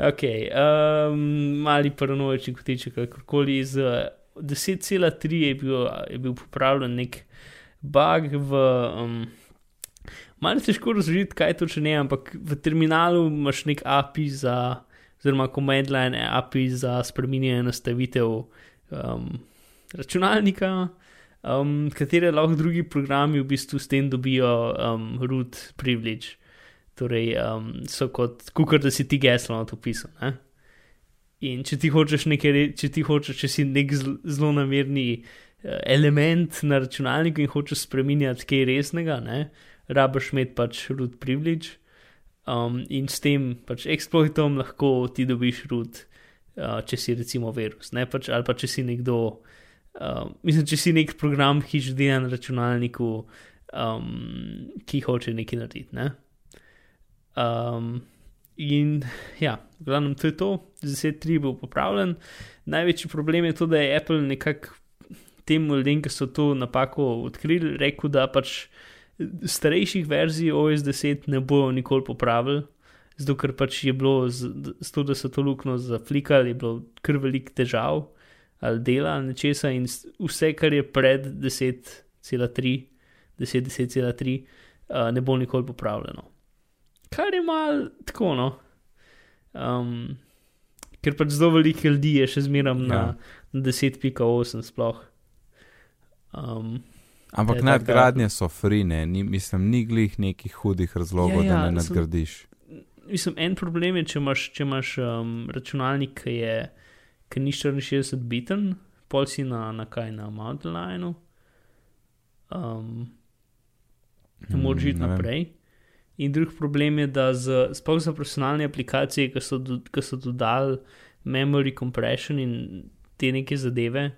Ok, um, mali paranoični kotiček, kakorkoli z uh, 10,3 je bil, je bil popravljen nek bug v. Um, Malo je težko razložiti, kaj točno je, ampak v terminalu imaš nek API za, oziroma command line API za spreminjanje nastavitev um, računalnika, um, katere lahko drugi programi v bistvu s tem dobijo um, root privilege. Torej, um, so kot kukar, da si ti geslo na to pisal. Ne? In če ti hočeš nekaj, če ti hočeš, če si nek zelo namerni eh, element na računalniku in hočeš spremenjati kaj resnega, ne, rabiš imeti pač root privilege. Um, in s tem pač exploitom lahko ti dobiš root, uh, če si recimo virus, ne pač, ali pa če si nekdo, uh, mislim, če si nek program, ki že dela na računalniku, um, ki hoče nekaj narediti. Ne? Um, in ja, v glavnem to je to, 10.3 bo popravljen. Največji problem je to, da je Apple nekako tem ljudem, ki so to napako odkrili, rekel, da pač starejših verzij OS 10 ne bojo nikoli popravili. Zato, ker pač je bilo, z, z to, da so to luknjo zaflikali, je bilo kar velik težav ali dela ali nečesa, in vse, kar je pred 10,3, 10.10,3, uh, ne bo nikoli popravljeno. Kar je mal tako, no. Um, ker pač zelo veliko ljudi je še zmeraj na, Ja. na 10.8 sploh. Um, Ampak taka- nadgradnje so frine, ni, mislim, ni glih nekih hudih razlogov, Ja, ja, da ne sem- nadgradiš. mislim, en problem je, če imaš, če imaš um, računalnik, ki je ki ni 64 biten, pol si na, na kaj na Mountain Lineu. Um, ne moreš iti Mm, ne vem. naprej. In drug problem je, da z, sploh za profesionalne aplikacije, ki so, do, ki so dodali memory compression in te neke zadeve,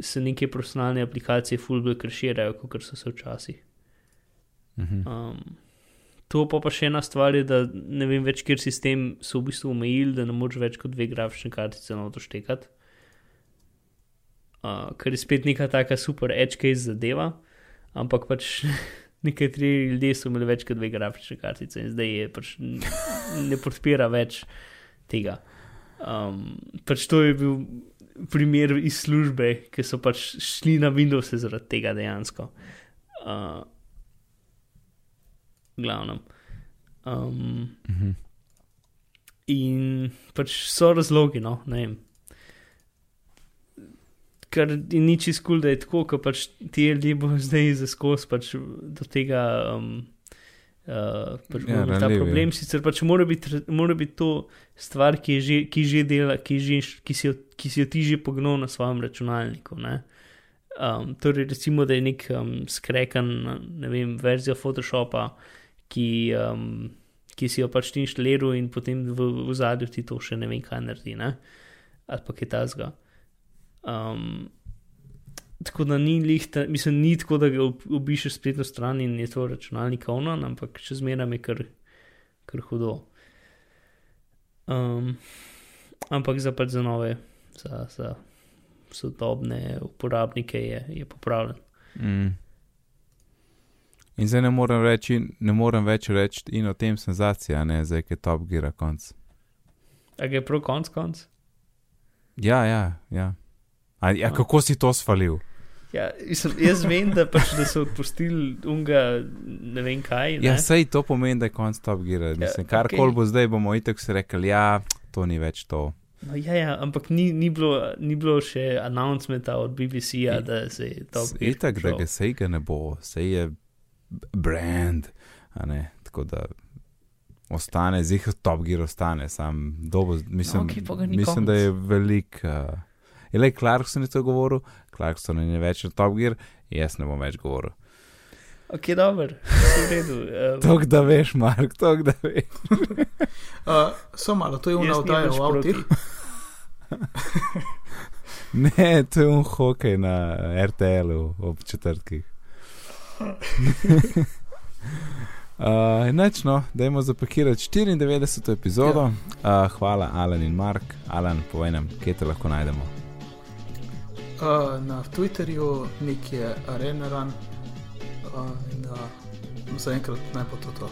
se neke profesionalne aplikacije fulbro krširajo, kot so se včasih. Mhm. Um, to pa, pa še ena stvar je, da ne vem več, kjer sistem so v bistvu omejili, da ne moreš več kot dve grafične kartice na to štekati. Uh, kar je spet neka taka super edge case zadeva, ampak pač nekateri ljudje so imeli več kot dve grafične kartice in zdaj je pač ne podpira več tega. Um, pač to je bil primer iz službe, ki so pač šli na Windows zaradi tega dejansko. Uh, glavnem. Um, Mhm. in pač so razlogi, no, ne vem. Kar nič iz kul, da je tako, ker pač ti ljudje bodo zdaj zaskos pač do tega. Um, Uh, pač Ja, ja, ta ranljivi, problem ja. sicer pač mora biti, mora biti to stvar, ki, je že, ki že dela, ki, že, ki, si jo, ki si jo ti že pognil na svojem računalniku. Ne? Um, torej, recimo, da je nek um, skrekan, ne vem, verzija Photoshopa, ki, um, ki si jo pač ti inštaliral in potem v, v zadju ti to še ne vem, kaj naredi, ne? ali pa kaj tasga. Um, tako da ni lihta, mislim, ni tako, da ga ob- obišeš spletno stran in je to računalnik onan, ampak še zmeraj je kar, kar hudo. Um, ampak za pač za nove, za, za sodobne uporabnike je, je popravljen. Mm. In zdaj ne morem, reči, ne morem več reči in o tem senzacija, ne zdaj, ki je top gira konc. A je prav konc konc? Ja, ja, ja. A, ja, kako si to svalil? Ja, mislim, jaz vem, da, pač, da so odpustili unga, ne vem kaj. Ne? Ja, sej to pomeni, da je konc top gira. Mislim, Ja, kar okej. koli bo zdaj, bomo itek si rekli, ja, to ni več to. No, ja, ja, ampak ni, ni, bilo, ni bilo še announcementa od BBC-ja, da se je to S- Itak, da ga sej ga ne bo, sej je brand, a ne, tako da ostane, zih top gear ostane, sam dobo, mislim, ga ni mislim da je velik. Uh, je le Clarkson je to govoril, Clarkson je več od top gear, jaz ne bom več govoril. Ok, dobro, v redu. Um, Tok da veš, Mark, tok da veš. Uh, so malo, to je jaz una nimam oddaja nič o avtih. proti. Ne, to je un hokej na RTL-u ob četrtkih. Uh, Neč, no, dajmo zapakirati 94. epizodo. Ja. Uh, hvala, Alan in Mark. Alan, povej nam, kje te lahko najdemo. Uh, na Twitterju nek je Arenaran, uh, in uh, zaenkrat naj bo to to.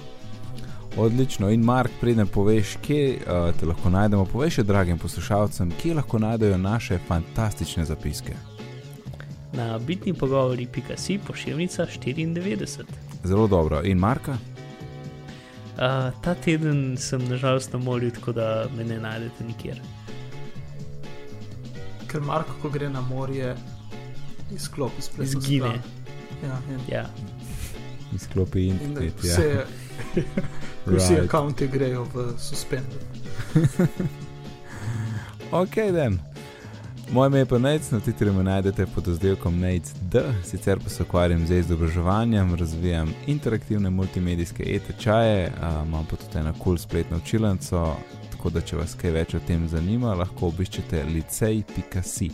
Odlično. In Mark, preden poveš, kje uh, te lahko najdemo, povej še dragim poslušalcem, kje lahko najdejo naše fantastične zapiske. Na bitni pogovori.si pošiljnica 94. Zelo dobro. In Marka? Uh, ta teden sem nažalost na morju, tako da me ne najdete nikjer. Ker Marko, ko gre na morje, izklopi spletno Izgine. stran. Ja, in, Ja. Izklopi in internet. Ja. vse, vsi Right. računi grejo v suspend. Ok, den. Moje ime je pa Nec, na Twitterju me najdete pod oddelkom NEIC-D, sicer pa se ukvarjam z izobraževanjem, razvijam interaktivne multimedijske e-tečaje, imam pa tudi eno kul cool spletno učilnico, tako da če vas kaj več o tem zanima, lahko obiščete licej.si.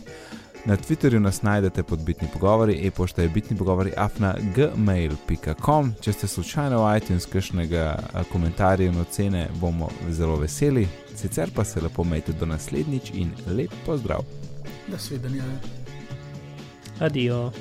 Na Twitterju nas najdete pod bitni pogovori, e-pošta je bitni pogovori afna gmail.com. Če ste slučajno v iTunes kakšnega komentarja in ocene, bomo zelo veseli. Sicer pa se lepo majte do naslednjič in lep pozdrav. Da svidenje. Adijo.